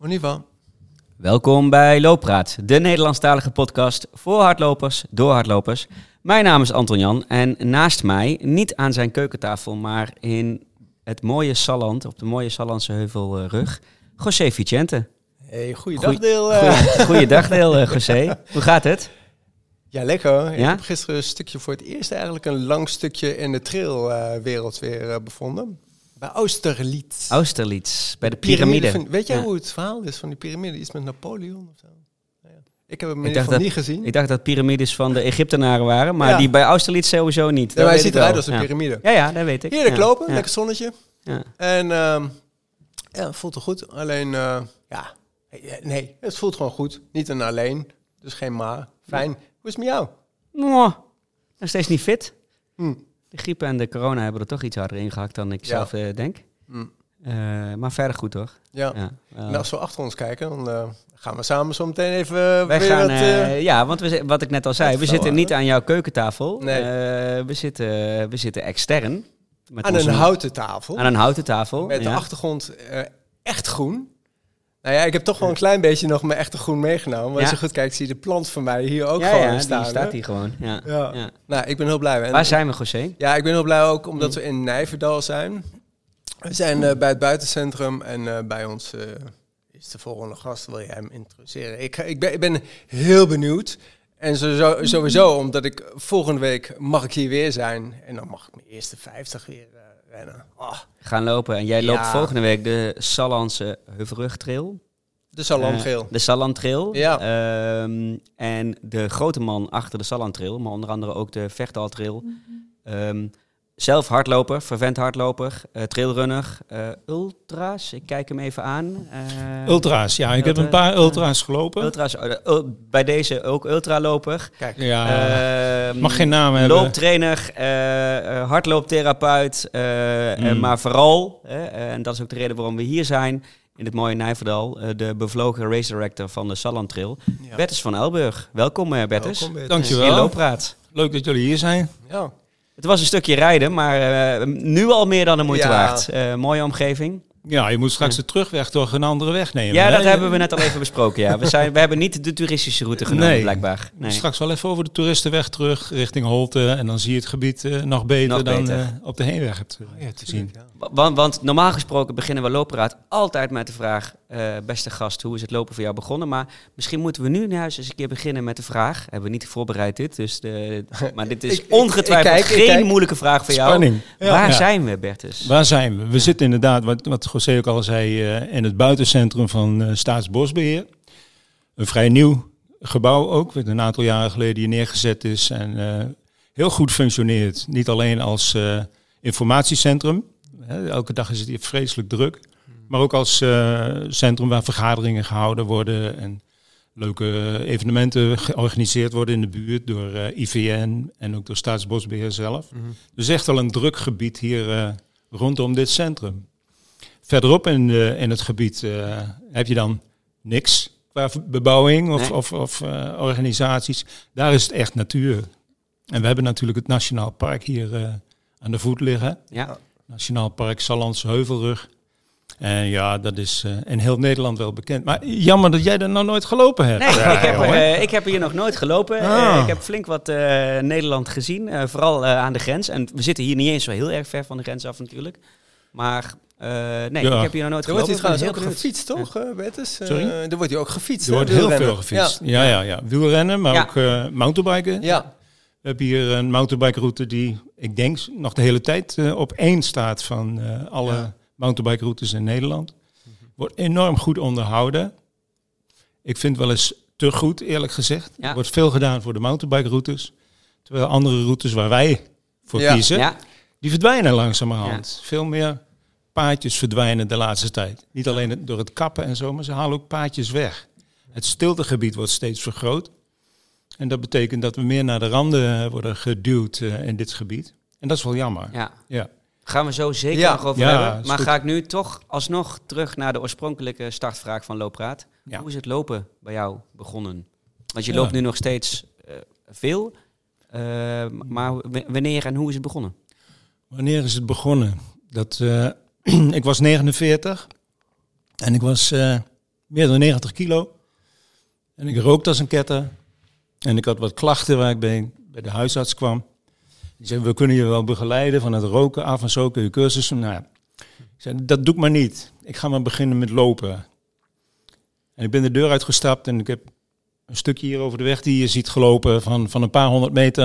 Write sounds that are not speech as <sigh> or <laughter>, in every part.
Moniva. Welkom bij Looppraat, de Nederlandstalige podcast voor hardlopers, door hardlopers. Mijn naam is Anton Jan en naast mij, niet aan zijn keukentafel, maar in het mooie Salland, op de mooie Sallandse heuvelrug, José Vicente. Hey, goeiedag Goeie- deel. eh. Goeie- <laughs> Goeiedag deel, eh, José. Hoe gaat het? Ja, lekker. Ik Ja? heb gisteren een stukje voor het eerst eigenlijk een lang stukje in de trailwereld weer eh, bevonden. Bij Austerlitz. Austerlitz, bij de piramide. weet jij Ja. hoe het verhaal is van die piramide? Iets met Napoleon of zo? Ja. Ik heb hem Ik dacht dat- niet gezien. Ik dacht dat piramides van de Egyptenaren waren, maar Ja. die bij Austerlitz sowieso niet. Maar hij ziet eruit als een ja. piramide. Ja, ja, dat weet ik. Heerlijk Ja, lopen, ja, lekker zonnetje. ja. En ehm, ja, voelt er goed. Alleen, eh, ja, nee, het voelt gewoon goed. Niet een alleen, dus geen ma. Fijn. Hoe is het met jou? Mwah. Nog steeds niet fit. Hm. De griep en de corona hebben er toch iets harder ingehakt dan ik Ja. zelf eh, denk. Hm. Eh, maar verder goed toch? Ja. Ja. En als we achter ons kijken, dan eh, gaan we samen zo meteen even eh, Wij weer gaan, wat, eh, eh, ja, want we, wat ik net al zei, we zitten niet aan jouw keukentafel. Nee. Eh, we, zitten, we zitten extern. Met aan onze- een houten tafel. aan een houten tafel. met de achtergrond eh, echt groen. Nou ja, ik heb toch wel een klein beetje nog mijn echte groen meegenomen. Maar Ja. als je goed kijkt, zie je de plant van mij hier ook ja, gewoon ja, staan. die staat hier gewoon. Ja. Ja. Ja. Nou, ik ben heel blij. En- Waar zijn we, José? Ja, ik ben heel blij ook omdat Mm. we in Nijverdal zijn. We zijn eh, bij het buitencentrum en eh, bij ons eh, is de volgende gast. Wil je hem introduceren? Ik, ik, ben, ik ben heel benieuwd. En sowieso, sowieso, omdat ik volgende week mag ik hier weer zijn. En dan mag ik mijn eerste 50 weer rennen. Oh, Gaan lopen. En jij Ja. loopt volgende week de Sallandse Heuvelrugtrail. de Salandgeel. Eh, de Sallandtrail. Ja. Ehm, en de grote man achter de Sallandtrail, maar onder andere ook de Vechtaltrail. Ehm zelf hardloper, vervent hardloper, eh, trailrunner, eh, ultra's. Ik kijk hem even aan. Eh, Ultra's, ja. Ik heb een paar ultra's gelopen. Ultra's, eh, ul- bij deze ook ultraloper. Kijk, Ja, Ehm, mag geen naam hebben. Looptrainer, eh, eh, hardlooptherapeut, eh, eh, Mm. maar vooral, hè, en dat is ook de reden waarom we hier zijn, in het mooie Nijverdal, eh, de bevlogen race director van de Salland Trail, ja. Bertus van Elburg. Welkom uh, Bertus. Welkom, Bertus. Dankjewel. In Looppraat. Leuk dat jullie hier zijn. Ja. Het was een stukje rijden, maar eh, nu al meer dan de moeite Ja. waard. Eh, mooie omgeving. Ja, je moet straks de terugweg toch een andere weg nemen. Ja, hè? dat hebben we net al even besproken. Ja. We, zijn, we hebben niet de toeristische route genomen, Nee. blijkbaar. Nee. Straks wel even over de toeristenweg terug richting Holte. En dan zie je het gebied eh, nog beter Nog dan beter. eh, op de heenweg hebt, eh, Ja, te zien. ja. Want, want normaal gesproken beginnen we Looppraat altijd met de vraag... beste gast, hoe is het lopen voor jou begonnen? Maar misschien moeten we nu juist eens een keer beginnen met de vraag... Hebben we niet voorbereid dit, dus de, <laughs> maar dit is <laughs> Ik- ongetwijfeld ik kijk, ik geen moeilijke vraag voor jou. Waar zijn we, Bertus? Waar zijn we? We zitten inderdaad, wat, wat José ook al zei, eh, in het buitencentrum van eh, Staatsbosbeheer. Een vrij nieuw gebouw ook, wat een aantal jaren geleden hier neergezet is. En eh, heel goed functioneert. Niet alleen als eh, informatiecentrum. Hè, elke dag is het hier vreselijk druk. Maar ook als eh, centrum waar vergaderingen gehouden worden. En leuke evenementen georganiseerd worden in de buurt door eh, IVN en ook door Staatsbosbeheer zelf. Mhm. Dus echt wel een druk gebied hier eh, rondom dit centrum. Verderop in, eh, in het gebied eh, heb je dan niks qua bebouwing of, Nee. of, of eh, organisaties. Daar is het echt natuur. En we hebben natuurlijk het Nationaal Park hier aan de voet liggen. Ja. Nationaal Park Sallandse Heuvelrug. En ja, dat is eh, in heel Nederland wel bekend. Maar jammer dat jij er nou nooit gelopen hebt. Nee, Ja, ik, heb, eh, ik heb hier nog nooit gelopen. Ah. Ik heb flink wat Nederland gezien, vooral aan de grens. En we zitten hier niet eens zo heel erg ver van de grens af natuurlijk. Maar eh, nee, Ja. ik heb hier nog nooit Er wordt gelopen. hier heel ook benieuwd. gefietst, toch, eh Bertus? Eh, Sorry? er wordt hier ook gefietst. Er wordt heel veel gefietst. Ja, ja, ja. Wielrennen, maar Ja. ook eh mountainbiken. Ja. ja. We hebben hier een mountainbikeroute die, ik denk, nog de hele tijd op één staat van eh, alle Ja. mountainbikeroutes in Nederland. Wordt enorm goed onderhouden. Ik vind wel eens te goed, eerlijk gezegd. Ja. Er wordt veel gedaan voor de mountainbikeroutes. Terwijl andere routes waar wij voor Ja. kiezen, Ja, die verdwijnen langzamerhand. Veel meer paadjes verdwijnen de laatste tijd. Niet alleen door het kappen en zo, maar ze halen ook paadjes weg. Het stiltegebied wordt steeds vergroot. En dat betekent dat we meer naar de randen eh, worden geduwd eh, in dit gebied. En dat is wel jammer. ja. Ja. Gaan we zo zeker Ja. nog over Ja, hebben. Maar ga ik nu toch alsnog terug naar de oorspronkelijke startvraag van Loopraad. Hoe is het lopen bij jou begonnen? Want je loopt nu nog steeds eh, veel. Maar wanneer en hoe is het begonnen? Wanneer is het begonnen? Dat, <clears throat> ik was 49 en ik was eh, meer dan 90 kilo. En ik rookte als een ketter. En ik had wat klachten waar ik bij, bij de huisarts kwam. Die zei, we kunnen je wel begeleiden van het roken af en zo kun je cursussen. Nou ja, ik zei, dat doe ik maar niet. Ik ga maar beginnen met lopen. En ik ben de deur uitgestapt en ik heb een stukje hier over de weg die je ziet gelopen van, van een paar honderd meter.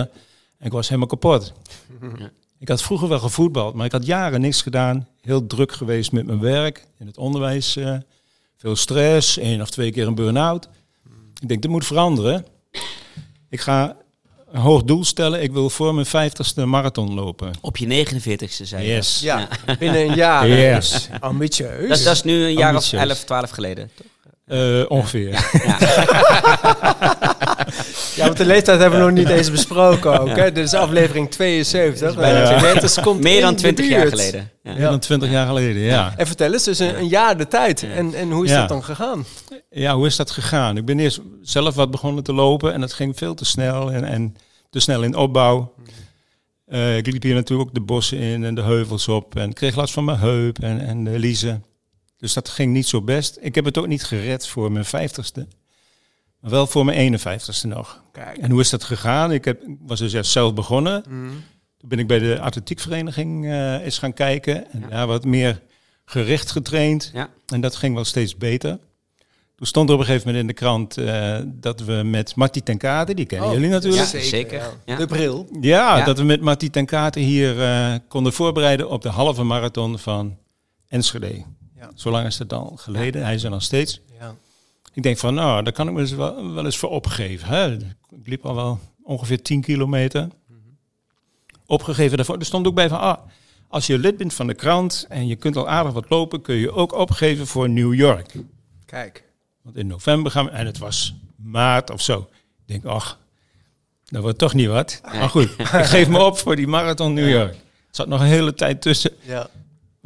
En ik was helemaal kapot. <laughs> Ik had vroeger wel gevoetbald, maar ik had jaren niks gedaan. Heel druk geweest met mijn werk, in het onderwijs. eh, veel stress, één of twee keer een burn-out. Ik denk, dat moet veranderen. Ik ga een hoog doel stellen. Ik wil voor mijn vijftigste marathon lopen. Op je 49ste, zei je. Yes. Ja, binnen een jaar. Yes. Ambitieus. Dat, dat is nu een jaar of Ambitieus. 11, 12 geleden. toch? Eh, ongeveer. Ja, <laughs> <laughs> want de leeftijd hebben we nog niet eens besproken ook. Hè? Dit is aflevering 72. bijna Eh, 20 Juventus komt Meer dan in de 20 jaar geleden. Ja. Meer dan twintig jaar geleden, ja. En vertel eens, dus een, een jaar de tijd. En, en hoe is Ja. dat dan gegaan? Ja, hoe is dat gegaan? Ik ben eerst zelf wat begonnen te lopen en dat ging veel te snel en, en te snel in opbouw. Eh, ik liep hier natuurlijk ook de bossen in en de heuvels op en kreeg last van mijn heup en, en de liezen. Dus dat ging niet zo best. Ik heb het ook niet gered voor mijn vijftigste, maar wel voor mijn 51ste nog. Kijk. En hoe is dat gegaan? Ik heb, was dus zelf begonnen. Mhm. Toen ben ik bij de atletiekvereniging eh eens gaan kijken. En Ja. daar wat meer gericht getraind. Ja. En dat ging wel steeds beter. Toen stond er op een gegeven moment in de krant eh, dat we met Marty ten Kate, die kennen Oh, jullie natuurlijk. Ja, zeker. ja. De bril. Ja, Ja. dat we met Marty ten Kate hier eh, konden voorbereiden op de halve marathon van Enschede. Ja. Zo lang is het al geleden. Hij is er nog steeds. Ik denk van, nou, daar kan ik me eens wel, wel eens voor opgeven. Hè? Ik liep al wel ongeveer 10 kilometer. Opgegeven daarvoor. Er stond ook bij van, ah, als je lid bent van de krant en je kunt al aardig wat lopen, kun je ook opgeven voor New York. Kijk. Want in november gaan we, en het was maart of zo. Ik denk, ach, dat wordt toch niet wat. Maar goed, ik geef me op voor die marathon New York. Er zat nog een hele tijd tussen. Ja.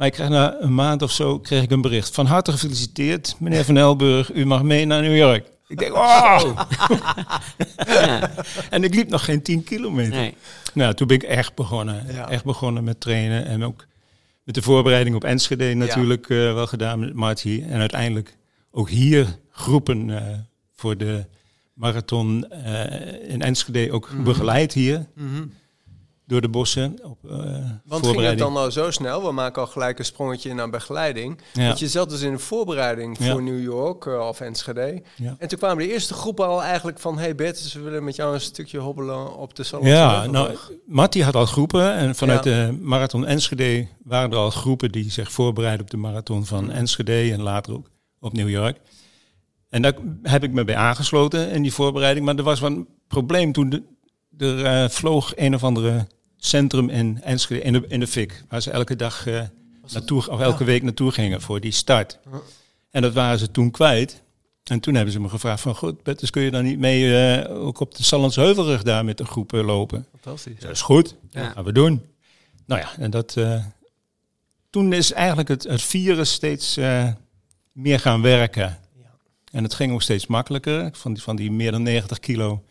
Maar ik kreeg na een maand of zo kreeg ik een bericht. Van harte gefeliciteerd, meneer Van Elburg. U mag mee naar New York. Ik denk, oh! <laughs> en ik liep nog geen 10 kilometer. Nee. Nou, toen ben ik echt begonnen. Ja. Echt begonnen met trainen. En ook met de voorbereiding op Enschede natuurlijk eh, wel gedaan met Marty. En uiteindelijk ook hier groepen eh, voor de marathon eh, in Enschede ook begeleid hier. Mhm. Door de bossen. Op, eh, Want ging het dan al zo snel? We maken al gelijk een sprongetje naar begeleiding. Ja. Want je zat dus in de voorbereiding Ja. voor New York eh, of Enschede. Ja. En toen kwamen de eerste groepen al eigenlijk van... hey Bert, we willen met jou een stukje hobbelen op de Salon. Ja, nou, Matti had al groepen en vanuit de marathon Enschede waren er al groepen die zich voorbereiden op de marathon van Mm. Enschede en later ook op New York. En daar heb ik me bij aangesloten in die voorbereiding, maar er was wel een probleem toen de, er eh, vloog een of andere centrum in Enschede in de, in de fik, waar ze elke dag eh, naartoe, of elke week naartoe gingen voor die start. En dat waren ze toen kwijt. En toen hebben ze me gevraagd van, goed, Bertus, kun je dan niet mee eh, ook op de Sallandse Heuvelrug daar met de groep eh, lopen? Fantastisch. Dat is goed, Ja. dat gaan we doen. Nou ja, en dat, toen is eigenlijk het, het virus steeds meer gaan werken. Ja. En het ging ook steeds makkelijker. Van die, van die meer dan 90 kilo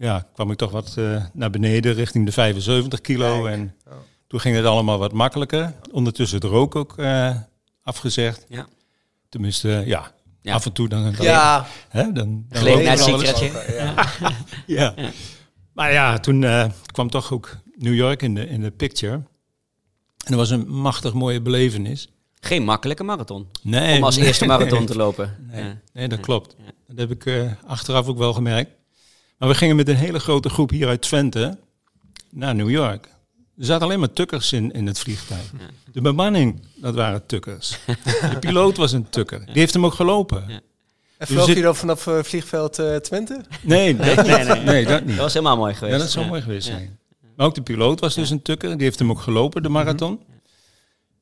ja, kwam ik toch wat eh, naar beneden richting de 75 kilo. Kijk. En Oh. toen ging het allemaal wat makkelijker. Ondertussen het rook ook eh, afgezegd. Ja. Tenminste, ja, Ja. af en toe dan... dan Ja, Hè, dan, dan eens. Ja. <laughs> Ja. Ja. Maar ja, toen eh, kwam toch ook New York in de, in de picture. En dat was een machtig mooie belevenis. Geen makkelijke marathon. Nee, Om als eerste marathon <laughs> te lopen. Nee, Ja. nee dat Ja. klopt. Ja. Dat heb ik eh, achteraf ook wel gemerkt. Maar we gingen met een hele grote groep hier uit Twente naar New York. Er zaten alleen maar tukkers in, in het vliegtuig. De bemanning, dat waren tukkers. De piloot was een tukker. Die heeft hem ook gelopen. Ja. En Je vloog je dan vanaf eh, vliegveld eh, Twente? Nee, dat <laughs> niet. nee, nee. Nee, dat niet. Dat was helemaal mooi geweest. Ja, dat zou Ja. mooi geweest Ja. zijn. Maar ook de piloot was dus een tukker. Die heeft hem ook gelopen, de marathon.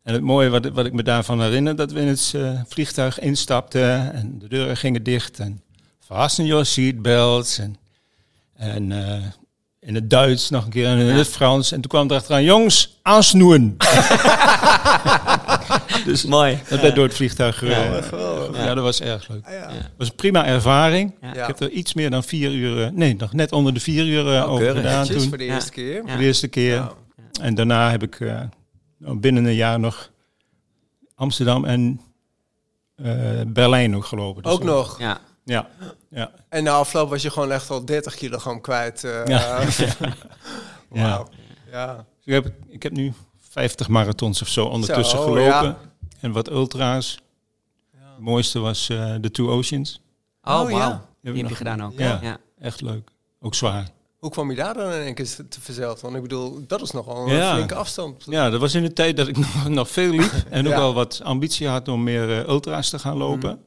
En het mooie wat, wat ik me daarvan herinner, dat we in het eh, vliegtuig instapten en de deuren gingen dicht. En fasten your seatbelts. En, en eh, in het Duits nog een keer en in Ja. het Frans. En toen kwam er achteraan, jongens, aansnoeien. <laughs> dus Mooi. dat werd door het vliegtuig Ja. gereden. Ja, dat was erg leuk. Ah, ja. Was een prima ervaring. Ik heb er iets meer dan vier uur, eh, nee, nog net onder de vier uur eh, Oh, over gedaan toen. voor de Ja. eerste keer. Ja. Voor de eerste keer. Ja. En daarna heb ik eh, nou, binnen een jaar nog Amsterdam en eh, Berlijn nog gelopen. Dus Ook nog. Ja. Ja, ja. En na afloop was je gewoon echt al 30 kilogram kwijt. eh <laughs> Ja. Ja. Dus ik, heb, ik heb nu 50 marathons of zo ondertussen Zo, gelopen. ja. En wat ultra's. Het mooiste was eh de Two Oceans. Oh, Oh, wauw. Die heb je nog- gedaan ook. Ja. Ja. Echt leuk. Ook zwaar. Hoe kwam je daar dan in één keer te verzeld? Want ik bedoel, dat is nogal een Ja. flinke afstand. Ja, dat was in de tijd dat ik <laughs> nog, nog veel liep. En ook Ja. wel wat ambitie had om meer eh, ultra's te gaan lopen. Le-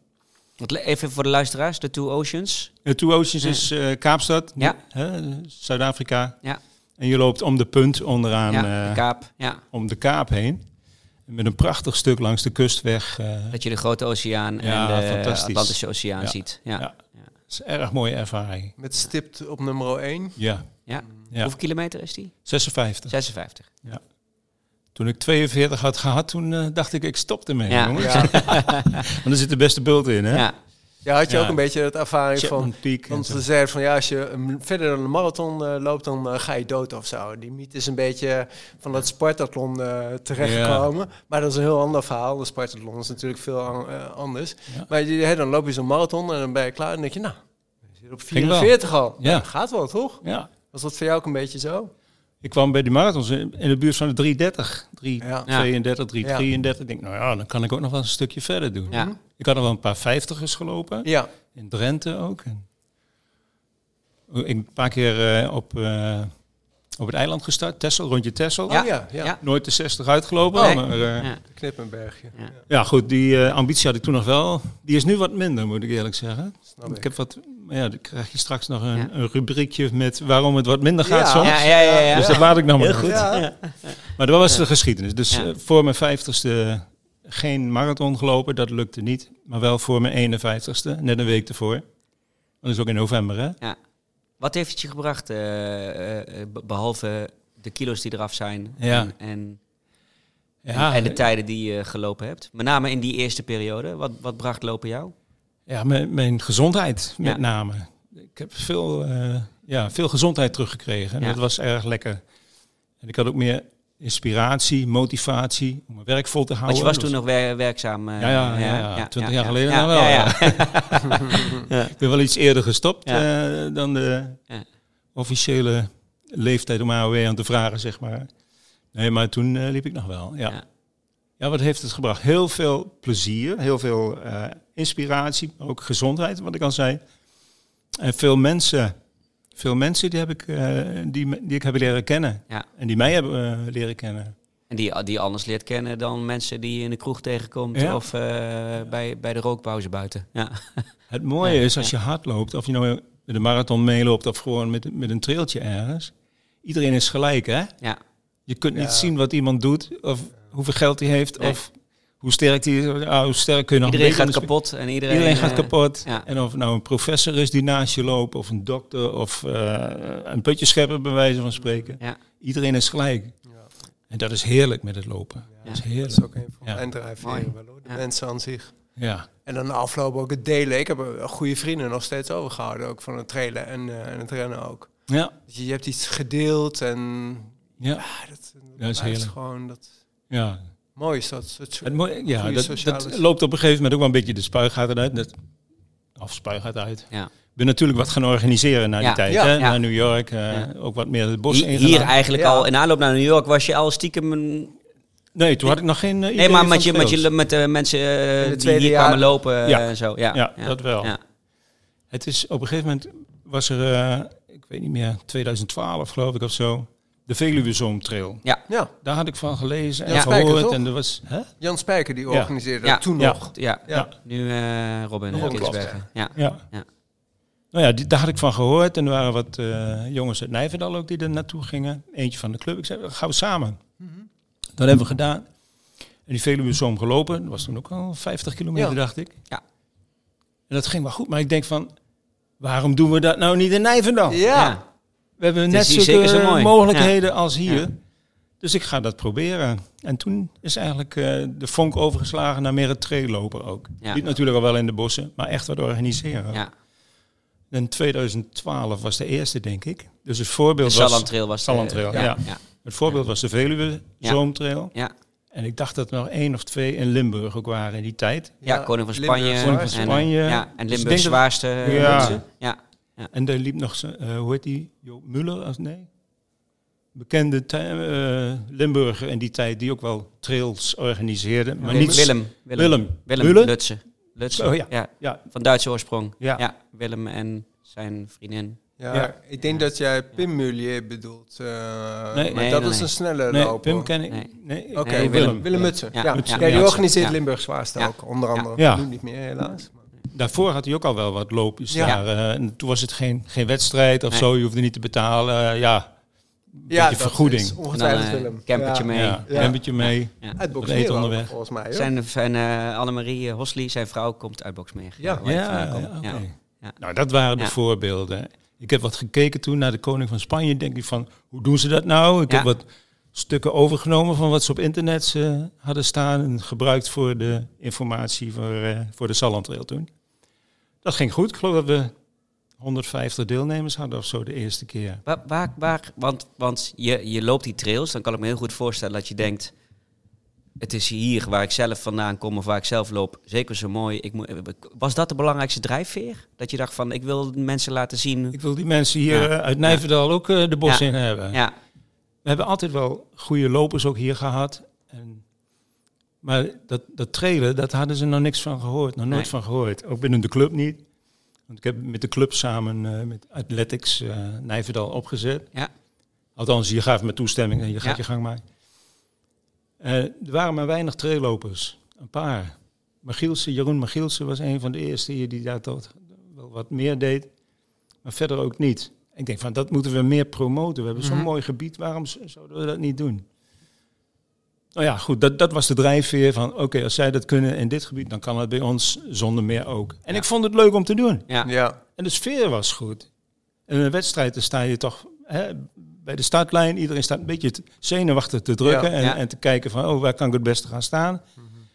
Even voor de luisteraars, de Two Oceans. De Two Oceans is eh, Kaapstad, Ja. hè, Zuid-Afrika. Ja. En je loopt om de punt onderaan, ja, eh, de Kaap. Ja. om de Kaap heen. Met een prachtig stuk langs de kustweg. eh Dat je de Grote Oceaan Ja, en de. Atlantische Oceaan Ja. ziet. Ja. Ja. Dat is een erg mooie ervaring. Met stipt op nummer 1. Ja, Ja. ja. Hoeveel kilometer is die? 56. 56. Toen ik 42 had gehad, toen eh, dacht ik, ik stop ermee, Ja. jongens. Ja. <laughs> Want er zit de beste bult in, hè? Ja. ja, had je Ja. ook een beetje het ervaring van... Chapman Want ze zeiden van ja, als je verder dan een marathon eh, loopt, dan eh, ga je dood of zo. Die mythe is een beetje van dat Spartathlon eh terechtgekomen. Maar dat is een heel ander verhaal. De Spartathlon is natuurlijk veel an- anders. Ja. Maar je, hè, dan loop je zo'n marathon en dan ben je klaar. En dan denk je, nou, je zit op Ging wel. 44 al. Ja. Ja. Gaat wel, toch? Ja. Was dat voor jou ook een beetje zo? Ik kwam bij die marathons in, in de buurt van de 330. 3, Ja. 32, 333. Ik denk, nou ja, dan kan ik ook nog wel een stukje verder doen. Ja. Ik had nog wel een paar vijftigers gelopen. Ja. In Drenthe ook. En ik een paar keer eh, op, eh, op het eiland gestart. Tessel, rondje Tessel. Oh ja, ja. Ja. Nooit de 60 uitgelopen. Nee. Maar, eh, Ja. Knippenbergje. Ja. ja, goed, die eh, ambitie had ik toen nog wel. Die is nu wat minder, moet ik eerlijk zeggen. Snap Ik ik. heb wat, ja, dan krijg je straks nog een, Ja. een rubriekje met waarom het wat minder gaat Ja. soms. Ja, ja, ja, ja. Dus dat laat ik nog maar goed. Ja. Ja. Maar dat was de geschiedenis. Dus Ja. eh, voor mijn vijftigste geen marathon gelopen, dat lukte niet. Maar wel voor mijn 51ste, net een week ervoor. Dat is ook in november, hè? Wat heeft het je gebracht, eh, eh, be- behalve de kilo's die eraf zijn Ja. en, en, Ja, en de tijden die je gelopen hebt? Met name in die eerste periode. Wat, wat bracht lopen jou? Ja mijn, mijn gezondheid met Ja. name. Ik heb veel, eh, ja, veel gezondheid teruggekregen. En Ja. dat was erg lekker. En ik had ook meer inspiratie, motivatie om mijn werk vol te houden. Want je was toen nog wer- werkzaam. eh, Ja, ja, ja, ja. 20 jaar geleden dan wel, Ja, ja. <laughs> Ik ben wel iets eerder gestopt eh, dan de Ja. officiële leeftijd om AOW aan te vragen, zeg maar. Nee, maar toen liep ik nog wel, ja. Ja. ja. wat heeft het gebracht? Heel veel plezier, heel veel inspiratie, maar ook gezondheid, wat ik al zei. En veel mensen, veel mensen die, heb ik, eh, die, die ik heb leren kennen. Ja. En die mij hebben eh, leren kennen. En die, die anders leert kennen dan mensen die je in de kroeg tegenkomt Ja. of eh, bij, bij de rookpauze buiten. Ja. <laughs> Het mooie Ja, is als je hard loopt, of je nou met een marathon meeloopt of gewoon met, met een trailtje ergens. Iedereen is gelijk, hè? Ja. Je kunt niet Ja. zien wat iemand doet, of hoeveel geld hij heeft, Nee. of hoe sterk hij is. Ah, hoe sterk kun je nog Iedereen gaat kapot en iedereen, Iedereen gaat eh, kapot. ja. En of het nou een professor is die naast je loopt, of een dokter, of eh, een putje schepper bij wijze van spreken. Ja. Iedereen is gelijk. Ja. En dat is heerlijk met het lopen. Ja. Dat is Dat heerlijk. is ook een van mijn drijfveren wel hoor. De Ja. mensen aan zich. Ja. En dan de afloop ook het delen. Ik heb een goede vrienden nog steeds overgehouden. Ook van het trailen en, eh, en het rennen ook. Ja. Dus je hebt iets gedeeld en Ja. ah, dat, is heerlijk. gewoon dat ja. Mooi is dat. het Het mooie, ja, dat, loopt op een gegeven moment ook wel een beetje de spuigaten uit. Dat, of spuigaten uit. Ja. Ik ben natuurlijk wat gaan organiseren na die Ja. tijd. Ja. Hè? Ja. Naar New York. eh, Ja. Ook wat meer het bos Hier, ingegaan. hier eigenlijk Ja. al, in aanloop naar New York, was je al stiekem een... Nee, toen had ik nog geen uh, Nee, maar met, je, met, je, met de mensen eh, die hier jaar. kwamen lopen Ja. en zo. Ja, Ja, dat wel. Ja. Het is op een gegeven moment was er, eh, ik weet niet meer, 2012 geloof ik of zo, de Veluwe Zoomtrail. Ja, Daar had ik van gelezen en Ja, gehoord. Spijker, toch? en er was, hè? Jan Spijker die Ja. organiseerde Ja. dat toen Ja. nog. Ja. Ja. nu eh Robin Kinsbergen. Ja. Ja. Ja. Nou ja, die, daar had ik van gehoord. En er waren wat eh, jongens uit Nijverdal ook die er naartoe gingen. Eentje van de club. Ik zei, gaan we samen. Dat hebben we gedaan. En die Veluwe Zoom gelopen. Dat was toen ook al 50 kilometer, Ja. dacht ik. Ja. En dat ging wel goed. Maar ik denk van, waarom doen we dat nou niet in Nijverdal? Ja. We hebben net zulke zo mogelijkheden als hier. Ja. Dus ik ga dat proberen. En toen is eigenlijk eh, de vonk overgeslagen naar meer het traillopen ook. Ja. Niet natuurlijk al wel in de bossen, maar echt wat organiseren. ja. En 2012 was de eerste, denk ik. Dus het De voorbeeld was... Salland Trail was de- ja. ja. Het voorbeeld was de Veluwe. Zoomtrail. Ja. En ik dacht dat er nog één of twee in Limburg ook waren in die tijd. Ja, koning van Spanje. Koning van en, Spanje. eh, ja, en Dus Limburgs zwaarste mensen. Ja. En daar liep nog, zo- eh, hoe heet die? Joop Muller? Als, nee? Bekende eh, Limburger in die tijd die ook wel trails organiseerde. Maar Willem- niet Willem. Willem. Willem. Willem? Lutsen. Lutsen. Oh, ja. ja. Ja, Van Duitse oorsprong. Ja. Ja. Willem en zijn vriendin. Ja, Ja. ik denk dat jij Pim Mulier bedoelt. eh, maar Nee. Nee, dat nee, is nee. een snelle nee, loper. Pim ken ik. Nee. Nee, Oké, Nee, Willem. Willem. Willem Mutsen. Ja, Ja, ja. Mutsen. die Ja. organiseert Ja. Limburg Zwaarste Ja. ook, onder andere. Ja. Nu niet meer helaas. Daarvoor had hij ook al wel wat loopjes Ja. daar. eh, en toen was het geen, geen wedstrijd of Nee. zo. Je hoefde niet te betalen. eh, ja, Ja, beetje vergoeding. is dan ongetwijfeld eh, Willem. campertje ja. mee. ja, Ja. campertje mee. Ja. Uit Boksmeer onderweg. volgens mij. hoor. Zijn, zijn eh, Annemarie Hosli, zijn vrouw, komt uit Boksmeer. Ja. Ja. Ja. Nou, dat waren de voorbeelden. Ik heb wat gekeken toen naar de koning van Spanje. Denk ik van, hoe doen ze dat nou? Ik Ja. heb wat stukken overgenomen van wat ze op internet eh, hadden staan. En gebruikt voor de informatie voor, eh, voor de Sallandtrail toen. Dat ging goed. Ik geloof dat we 150 deelnemers hadden of zo de eerste keer. Waar, waar, waar, want want je, je loopt die trails, dan kan ik me heel goed voorstellen dat je denkt... Het is hier waar ik zelf vandaan kom of waar ik zelf loop, zeker zo mooi. Ik moet, was dat de belangrijkste drijfveer? Dat je dacht van, ik wil mensen laten zien... Ik wil die mensen hier Ja. eh, uit Nijverdal ook de bos Ja. in hebben. Ja, We hebben altijd wel goede lopers ook hier gehad. En, maar dat, dat trailen, dat hadden ze nog niks van gehoord. Nog nooit Nee. van gehoord. Ook binnen de club niet. Want ik heb met de club samen eh, met Athletics eh Nijverdal opgezet. Ja. Althans, je gaf me toestemming en je gaat Ja. je gang maken. Eh, er waren maar weinig traillopers. Een paar. Magielsen, Jeroen Magielsen was een van de eerste hier die daar tot wel wat meer deed. Maar verder ook niet. Ik denk van, dat moeten we meer promoten. We hebben Mhm. zo'n mooi gebied, waarom zouden we dat niet doen? Nou ja, goed, dat, dat was de drijfveer van, oké, als zij dat kunnen in dit gebied, dan kan het bij ons zonder meer ook. En Ja. ik vond het leuk om te doen. ja. Ja. En de sfeer was goed. En in een wedstrijd dan sta je toch hè, bij de startlijn. Iedereen staat een beetje te- zenuwachtig te drukken Ja. en, Ja. en te kijken van, oh, waar kan ik het beste gaan staan?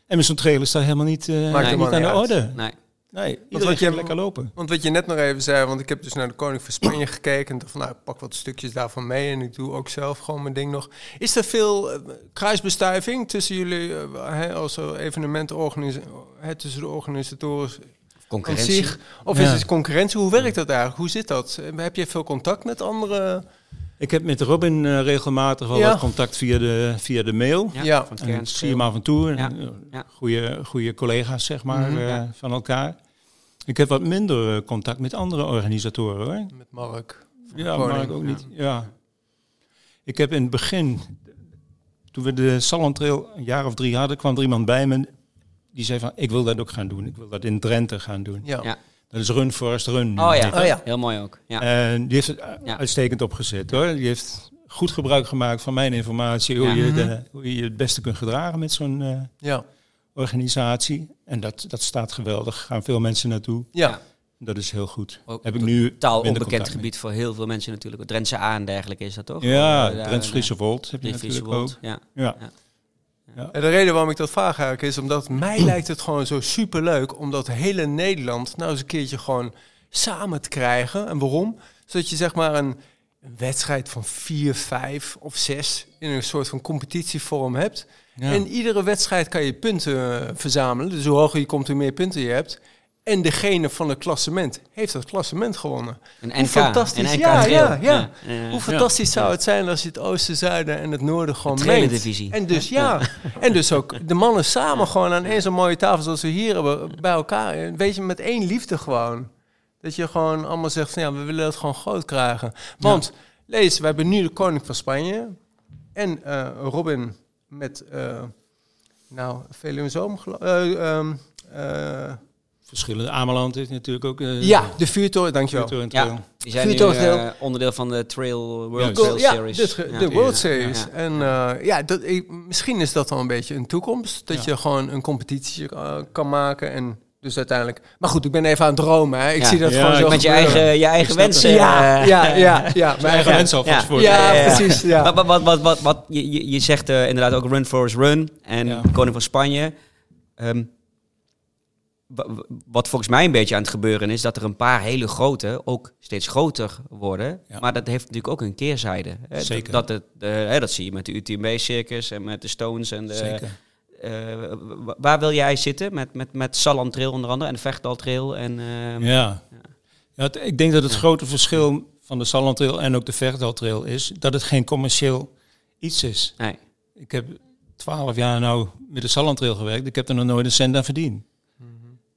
En met zo'n trailer staat helemaal niet, eh, Maakt niet aan de uit. orde. Nee. Nee, iedereen wat je- lekker lopen. Want wat je net nog even zei, want ik heb dus naar de Koning van Spanje gekeken en dacht van nou, ik pak wat stukjes daarvan mee en ik doe ook zelf gewoon mijn ding nog. Is er veel eh, kruisbestuiving tussen jullie hè, als tussen de organisatoren Concurrentie. zich? Of Ja. is het concurrentie? Hoe werkt dat eigenlijk? Hoe zit dat? Heb je veel contact met andere? Ik heb met Robin eh, regelmatig wel Ja. wat contact via de, via de mail. Ja, van En zie hem af en toe. Ja. Eh, Ja. Goede, goede collega's, zeg maar, Mhm. eh, Ja. van elkaar. Ik heb wat minder contact met andere organisatoren, hoor. Met Mark. Ja, Koning, maar ook niet. Ja. Ik heb in het begin, toen we de Salon Trail een jaar of drie hadden, kwam er iemand bij me die zei van, ik wil dat ook gaan doen. Ik wil dat in Drenthe gaan doen. Ja. Ja. Dat is Run Forest Run. Oh ja. Oh ja. heel mooi ook. Ja. En die heeft het Ja. uitstekend opgezet hoor. Die heeft goed gebruik gemaakt van mijn informatie, hoe, Ja. je, Mhm. de, hoe je het beste kunt gedragen met zo'n eh, Ja. organisatie. En dat, dat staat geweldig. Gaan veel mensen naartoe. Ja. Dat is heel goed. Ook Heb ik nu Taal onbekend mee. gebied voor heel veel mensen natuurlijk. Drentse A en dergelijke is dat toch? Ja, Eh, Drents eh, Friese Volt heb je Friese natuurlijk ook. Wold, Ja. Ja. En de reden waarom ik dat vraag eigenlijk is omdat mij <clears throat> lijkt het gewoon zo superleuk om dat hele Nederland nou eens een keertje gewoon samen te krijgen. En waarom? Zodat je zeg maar een, wedstrijd van vier, vijf of zes in een soort van competitievorm hebt. Ja. En iedere wedstrijd kan je punten eh, verzamelen. Dus hoe hoger je komt, hoe meer punten je hebt. En degene van het klassement heeft dat klassement gewonnen. Een Hoe fantastisch. Een NK Ja, ja, ja. Hoe fantastisch zou het zijn als je het oosten, zuiden en het noorden gewoon mengt. En dus ja, en dus ook de mannen samen gewoon aan één zo'n mooie tafel zoals we hier hebben, bij elkaar. Weet je, met één liefde gewoon. Dat je gewoon allemaal zegt van ja, we willen het gewoon groot krijgen. Want, lees, we hebben nu de koning van Spanje en eh, Robin met, eh nou, Veluwe Zoom, ehm, eh, Verschillende Ameland heeft natuurlijk ook. eh, ja, de vuurtoren, dankjewel. Vuurtoren Trail. Ja, die zijn nu eh, onderdeel van de Trail World. Trail ja, Series. dit de World. Series. Ja. En eh, ja, dat, ik, misschien is dat wel een beetje een toekomst. Dat Ja. je gewoon een competitie kan maken. En dus uiteindelijk... Maar goed, ik ben even aan het dromen. Hè. Ik Ja. zie dat Ja, gewoon zo Met je gebeuren. eigen, je eigen wensen. Ja, ja, ja, ja. Mijn eigen ja. mensen alvast Ja. voor. Ja, Ja, ja, ja. precies. Ja. Maar wat, wat, wat, wat, wat, je, je- zegt inderdaad ook Run Forest Run en Ja. Koning van Spanje. Ehm, wa- wat volgens mij een beetje aan het gebeuren is, dat er een paar hele grote ook steeds groter worden. Ja. Maar dat heeft natuurlijk ook een keerzijde. Hè? Zeker. Dat, dat, het, hè, dat zie je met de UTMB-circus en met de Stones. En de, Zeker. eh, wa- waar wil jij zitten? Met, met, met Salland Trail onder andere en de Vechtdal Trail. En, ehm, Ja. ja het- ik denk dat het grote verschil van de Sallandtrail en ook de Verdaltrail is dat het geen commercieel iets is. Nee. Ik heb twaalf jaar nou met de Sallandtrail gewerkt. Ik heb er nog nooit een cent aan verdiend.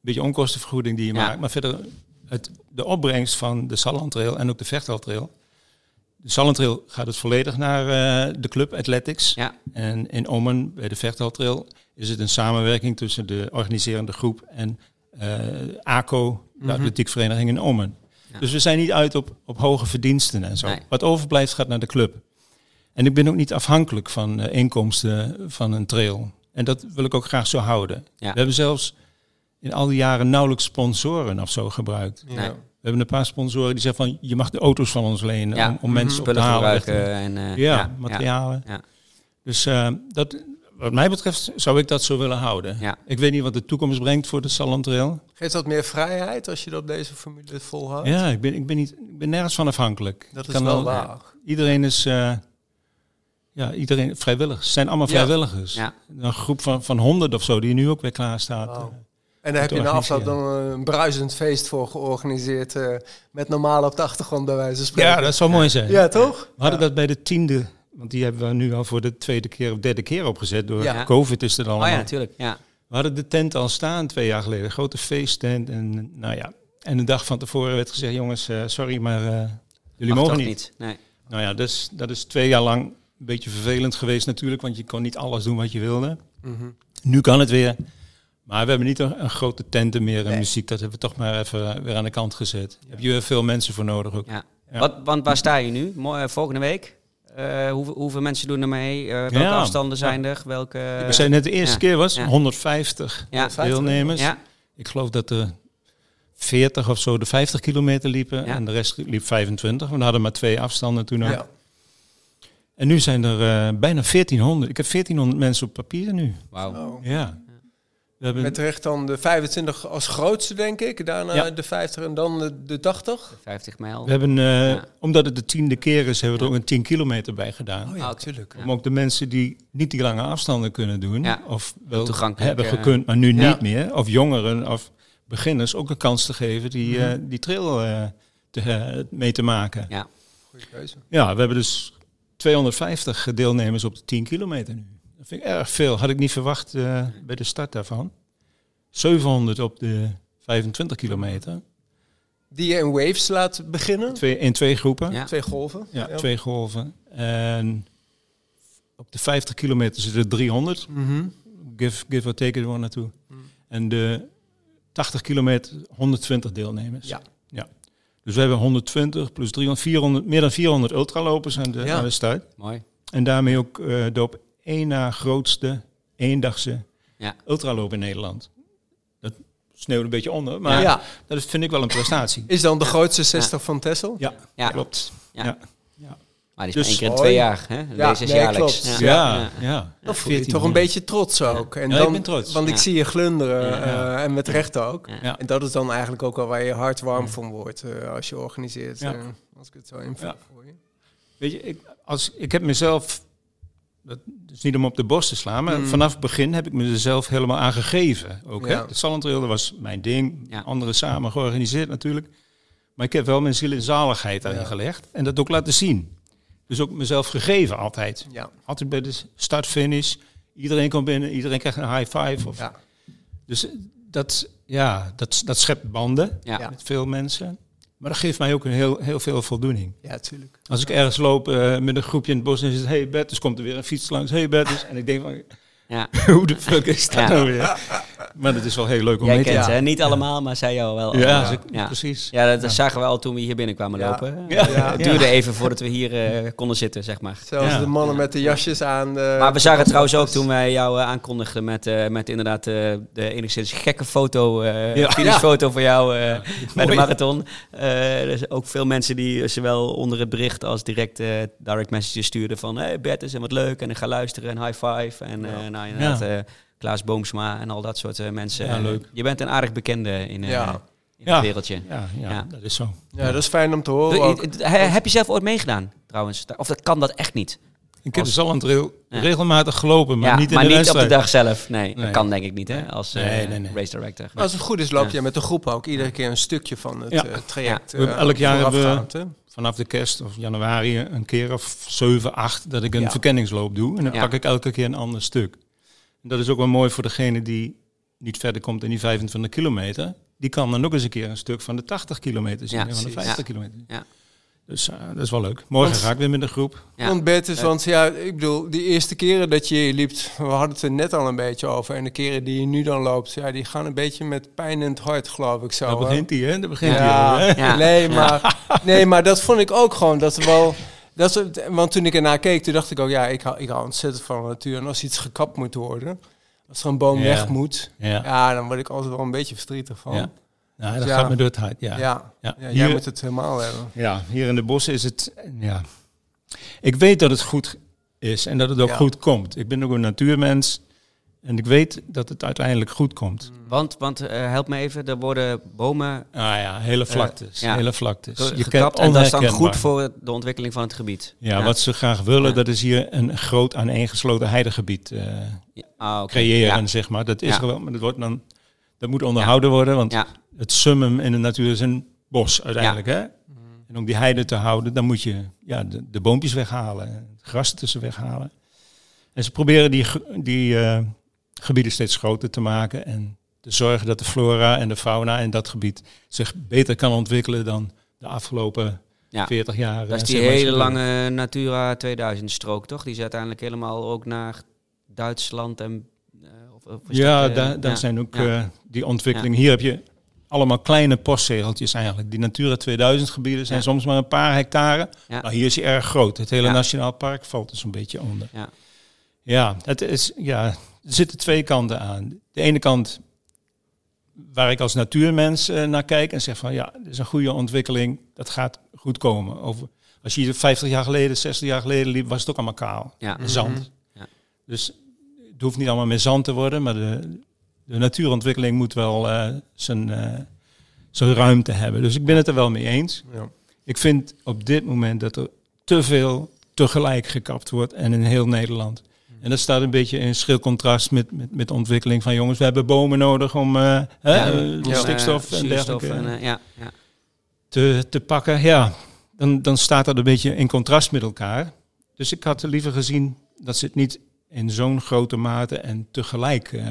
Beetje onkostenvergoeding die je Ja. maakt. Maar verder, het, de opbrengst van de Sallandtrail en ook de Verdaltrail. De Sallandtrail gaat het volledig naar eh, de club Athletics. Ja. En in Omen, bij de Vechthaltrail, is het een samenwerking tussen de organiserende groep en eh, ACO, de Mhm. atletiekvereniging in Omen. Ja. Dus we zijn niet uit op, op hoge verdiensten en zo. Nee. Wat overblijft gaat naar de club. En ik ben ook niet afhankelijk van eh, inkomsten van een trail. En dat wil ik ook graag zo houden. Ja. We hebben zelfs in al die jaren nauwelijks sponsoren of zo gebruikt. Ja. Nee. We hebben een paar sponsoren die zeggen van je mag de auto's van ons lenen Ja. om, om mensen op te halen. gebruiken. En, eh, Ja, materialen. Ja. Dus eh, dat, wat mij betreft zou ik dat zo willen houden. Ja. Ik weet niet wat de toekomst brengt voor de Salon Trail. Geeft dat meer vrijheid als je dat op deze formule volhoudt? Ja, ik ben, ik, ben niet, ik ben nergens van afhankelijk. Dat Ik is kan wel waar. Iedereen is, eh, ja, iedereen vrijwilligers. Het zijn allemaal Ja. vrijwilligers. Ja. Een groep van, van honderd of zo die nu ook weer klaar staat. En daar heb je na afloop organiseren. dan een bruisend feest voor georganiseerd. eh, met normaal op de achtergrond bij wijze van spreken. Ja, dat zou mooi zijn. Ja, toch? We hadden dat bij de tiende, want die hebben we nu al voor de tweede keer of derde keer opgezet. Door Ja. COVID is het Oh allemaal. ja, natuurlijk. Ja. We hadden de tent al staan twee jaar geleden, een grote feesttent. En, nou ja, en een dag van tevoren werd gezegd, jongens, eh, sorry, maar eh, jullie Mag mogen toch niet. Nee. Nou ja, dus, dat is twee jaar lang een beetje vervelend geweest natuurlijk, want je kon niet alles doen wat je wilde. Mhm. Nu kan het weer. Maar we hebben niet een, een grote tenten meer en Nee. muziek. Dat hebben we toch maar even weer aan de kant gezet. Heb je weer veel mensen voor nodig ook. Ja. Ja. Wat, want waar sta je nu? Eh, volgende week? Eh, hoeveel, hoeveel mensen doen er mee? Eh, welke Ja. afstanden zijn er? Welke... We zijn net de eerste keer was Ja. 150 ja. deelnemers. Ik geloof dat er 40 of zo de 50 kilometer liepen en de rest liep 25. We hadden maar twee afstanden toen ook. En nu zijn er eh, bijna 1400. Ik heb 1400 mensen op papier nu. Wauw. Oh. Ja. We hebben, Met terecht dan de 25 als grootste, denk ik. Daarna Ja. de 50 en dan de, de 80. 50 mijl. we hebben eh, Ja. omdat het de tiende keer is, hebben we er ook een 10 kilometer bij gedaan. Oh ja, oké. natuurlijk. Ja. Om ook de mensen die niet die lange afstanden kunnen doen, Ja. of wel hebben eh, gekund, maar nu ja. niet meer, of jongeren of beginners ook een kans te geven die, eh, die trail te, mee te maken. Ja. Goeie keuze. Ja, we hebben dus 250 deelnemers op de 10 kilometer nu. Dat vind ik erg veel. Had ik niet verwacht eh, bij de start daarvan. 700 op de 25 kilometer. Die je in waves laat beginnen. Twee, in twee groepen. Ja. Twee golven. Ja, twee golven. En op de 50 kilometer zitten er 300. Mhm. Give, give or take it er naartoe. Mm. En de 80 kilometer 120 deelnemers. Ja. ja. Dus we hebben 120 plus 300, 400, meer dan 400 ultralopers aan de, Ja. aan de start. Mooi. En daarmee ook eh, de op één na grootste eendagse Ja. ultraloop in Nederland. Dat sneeuwt een beetje onder, maar ja, dat is, vind ik wel een prestatie. is dan de grootste 60 van Tessel? Ja, Ja. klopt. Ja. Ja. Maar die is Dus- maar één keer in twee jaar. Hè? Ja, Deze is nee, jaarlijks. klopt. Ja, Ja. ja. Dan voel je toch 1400. een beetje trots ook. En Ja, ik dan, ben trots. Want ik zie je glunderen Ja. eh, en met recht ook. En dat is dan eigenlijk ook wel waar je hart warm van wordt eh, als je organiseert. Ja. eh, als ik het zo invul Ja. voor je. Weet je, ik, als, ik heb mezelf, dat is niet om op de borst te slaan, maar Mm. vanaf het begin heb ik me er zelf helemaal aan gegeven. Ook, Ja. hè? De Sallandtrail, dat was mijn ding. Ja. Anderen samen georganiseerd natuurlijk. Maar ik heb wel mijn ziel en zaligheid daarin Ja. gelegd. En dat ook laten zien. Dus ook mezelf gegeven altijd. Ja. Altijd bij de start-finish. Iedereen komt binnen, iedereen krijgt een high five. Of, Ja. Dus dat, ja, dat, dat schept banden met veel mensen. Maar dat geeft mij ook een heel, heel veel voldoening. ja, tuurlijk. Als ik ergens loop eh, met een groepje in het bos en zegt, hey Bertus, komt er weer een fiets langs, hey Bertus. En ik denk van, Ja. <laughs> hoe de fuck is dat Ja. nou weer? <laughs> Maar dat is wel heel leuk om Jij mee te kent Ja. ze, niet allemaal, maar zij jou wel. Ja, ze- ja. precies. Ja, dat zagen we al toen we hier binnenkwamen Ja. lopen. Ja. Het duurde even voordat we hier eh, konden zitten, zeg maar. Zelfs Ja. de mannen met de jasjes aan. De, Maar we zagen trouwens ook toen wij jou eh, aankondigden met, eh, met inderdaad eh, de enigszins gekke foto, eh Ja. <laughs> finishfoto voor jou eh, bij de marathon. Eh, er zijn ook veel mensen die zowel onder het bericht als direct eh, direct messages stuurden van hey Bert is en wat leuk en ik ga luisteren en high five. En eh, nou inderdaad, eh, Klaas Boomsma en al dat soort eh, mensen. Ja, leuk. Je bent een aardig bekende in, eh, Ja. in Ja. het wereldje. Ja, ja, Ja. dat is zo. Ja, dat is fijn om te horen. Heb je zelf ooit meegedaan, trouwens? Of dat kan dat echt niet? Ik heb de Zallandrail Ja. regelmatig gelopen, maar ja, niet in maar de niet op de dag zelf. Nee, dat kan denk ik niet, hè? Als eh, Nee, nee, nee. race director. Maar als het goed is, loop Ja. je met de groep ook iedere keer een stukje van het Ja. traject. We eh, elk jaar hebben we-? Vanaf de kerst of januari een keer of 7, 8 dat ik een Ja. verkenningsloop doe. En dan Ja. pak ik elke keer een ander stuk. En dat is ook wel mooi voor degene die niet verder komt in die 25 kilometer. Die kan dan ook eens een keer een stuk van de 80 kilometer zien. Ja, en van de precies. 50 kilometer. Ja. Dus eh, dat is wel leuk. Morgen Want- ga ik weer met de groep. Ja. Want Bertus, want ja, ik bedoel, die eerste keren dat je liep, we hadden het er net al een beetje over. En de keren die je nu dan loopt, ja, die gaan een beetje met pijn in het hart, geloof ik zo. Daar hè? begint hij, hè? Daar begint hij ja, hè? Ja. Nee, maar, nee, maar dat vond ik ook gewoon, dat er wel... Dat is, het- want toen ik ernaar keek, toen dacht ik ook, ja, ik hou, ik hou ontzettend van de natuur. En als iets gekapt moet worden, als er een boom Ja. weg moet, Ja. ja, dan word ik altijd wel een beetje verdrietig van. Ja. Nou, dat gaat me door het hart, ja. Ja, ja, jij Hier- moet het helemaal hebben. Ja, hier in de bossen is het. Ja. Ik weet dat het goed is en dat het ook goed komt. Ik ben ook een natuurmens en ik weet dat het uiteindelijk goed komt. Want, want eh, help me even, er worden bomen Ah ja, hele vlaktes. ja. Hele vlaktes. Je kent en dat is dan goed voor de ontwikkeling van het gebied. Ja, wat ze graag willen, Ja. dat is hier een groot aaneengesloten heidegebied eh, ah, creëren, zeg maar. Dat is wel, maar dat, wordt dan, dat moet onderhouden worden, want het summum in de natuur is een bos uiteindelijk. Hè? En om die heide te houden, dan moet je ja, de, de boompjes weghalen, het gras tussen weghalen. En ze proberen die, die eh, gebieden steeds groter te maken en te zorgen dat de flora en de fauna in dat gebied zich beter kan ontwikkelen dan de afgelopen Ja. 40 jaar. Dat is die maar, hele lange Natura 2000 strook, toch? Die is uiteindelijk helemaal ook naar Duitsland en... eh, of, Ja, dat, eh, daar, daar ja. zijn ook Ja. eh, die ontwikkelingen. Hier heb je allemaal kleine postzegeltjes eigenlijk. Die Natura 2000 gebieden zijn soms maar een paar hectare. Nou, hier is hij erg groot. Het hele nationaal park valt er zo'n beetje onder. Ja. Ja, het is, ja, er zitten twee kanten aan. De ene kant waar ik als natuurmens eh, naar kijk en zeg van ja, dit is een goede ontwikkeling, dat gaat goed komen. Over, als je hier 50 jaar geleden, 60 jaar geleden liep, was het ook allemaal kaal. Ja. Zand. Ja. Dus het hoeft niet allemaal meer zand te worden, maar de, de natuurontwikkeling moet wel eh, zijn, eh, zijn ruimte hebben. Dus ik ben het er wel mee eens. Ja. Ik vind op dit moment dat er te veel tegelijk gekapt wordt en in heel Nederland. En dat staat een beetje in schril contrast met, met, met de ontwikkeling van jongens. We hebben bomen nodig om eh, Ja. eh, Ja. stikstof en dergelijke en, eh, ja, ja. te, te pakken. Ja, dan, dan staat dat een beetje in contrast met elkaar. Dus ik had liever gezien dat ze het niet in zo'n grote mate en tegelijk eh,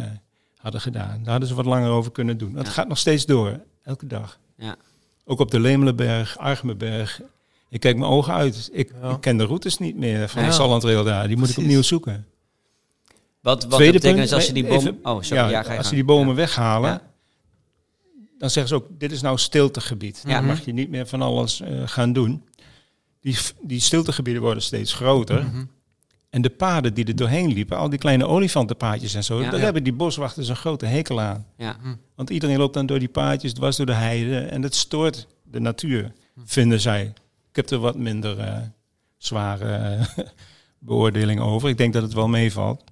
hadden gedaan. Daar hadden ze wat langer over kunnen doen. Dat Ja. gaat nog steeds door, elke dag. Ja. Ook op de Lemelenberg, Argemenberg. Ik kijk mijn ogen uit. Ik, Ja. ik ken de routes niet meer van Ja. de Sallandrail daar. Die moet ik opnieuw zoeken. Wat, wat Tweede betekent punt, als ze die even- oh, sorry. Ja, als ze die bomen weghalen, dan zeggen ze ook, dit is nou stiltegebied. Dan mag je niet meer van alles eh, gaan doen. Die, die stiltegebieden worden steeds groter. Mhm. En de paden die er doorheen liepen, al die kleine olifantenpaadjes en zo, Ja. daar Ja. hebben die boswachters een grote hekel aan. Ja. Want iedereen loopt dan door die paadjes, dwars door de heide en dat stoort de natuur, vinden zij. Ik heb er wat minder eh, zware eh, <laughs> beoordeling over. Ik denk dat het wel meevalt.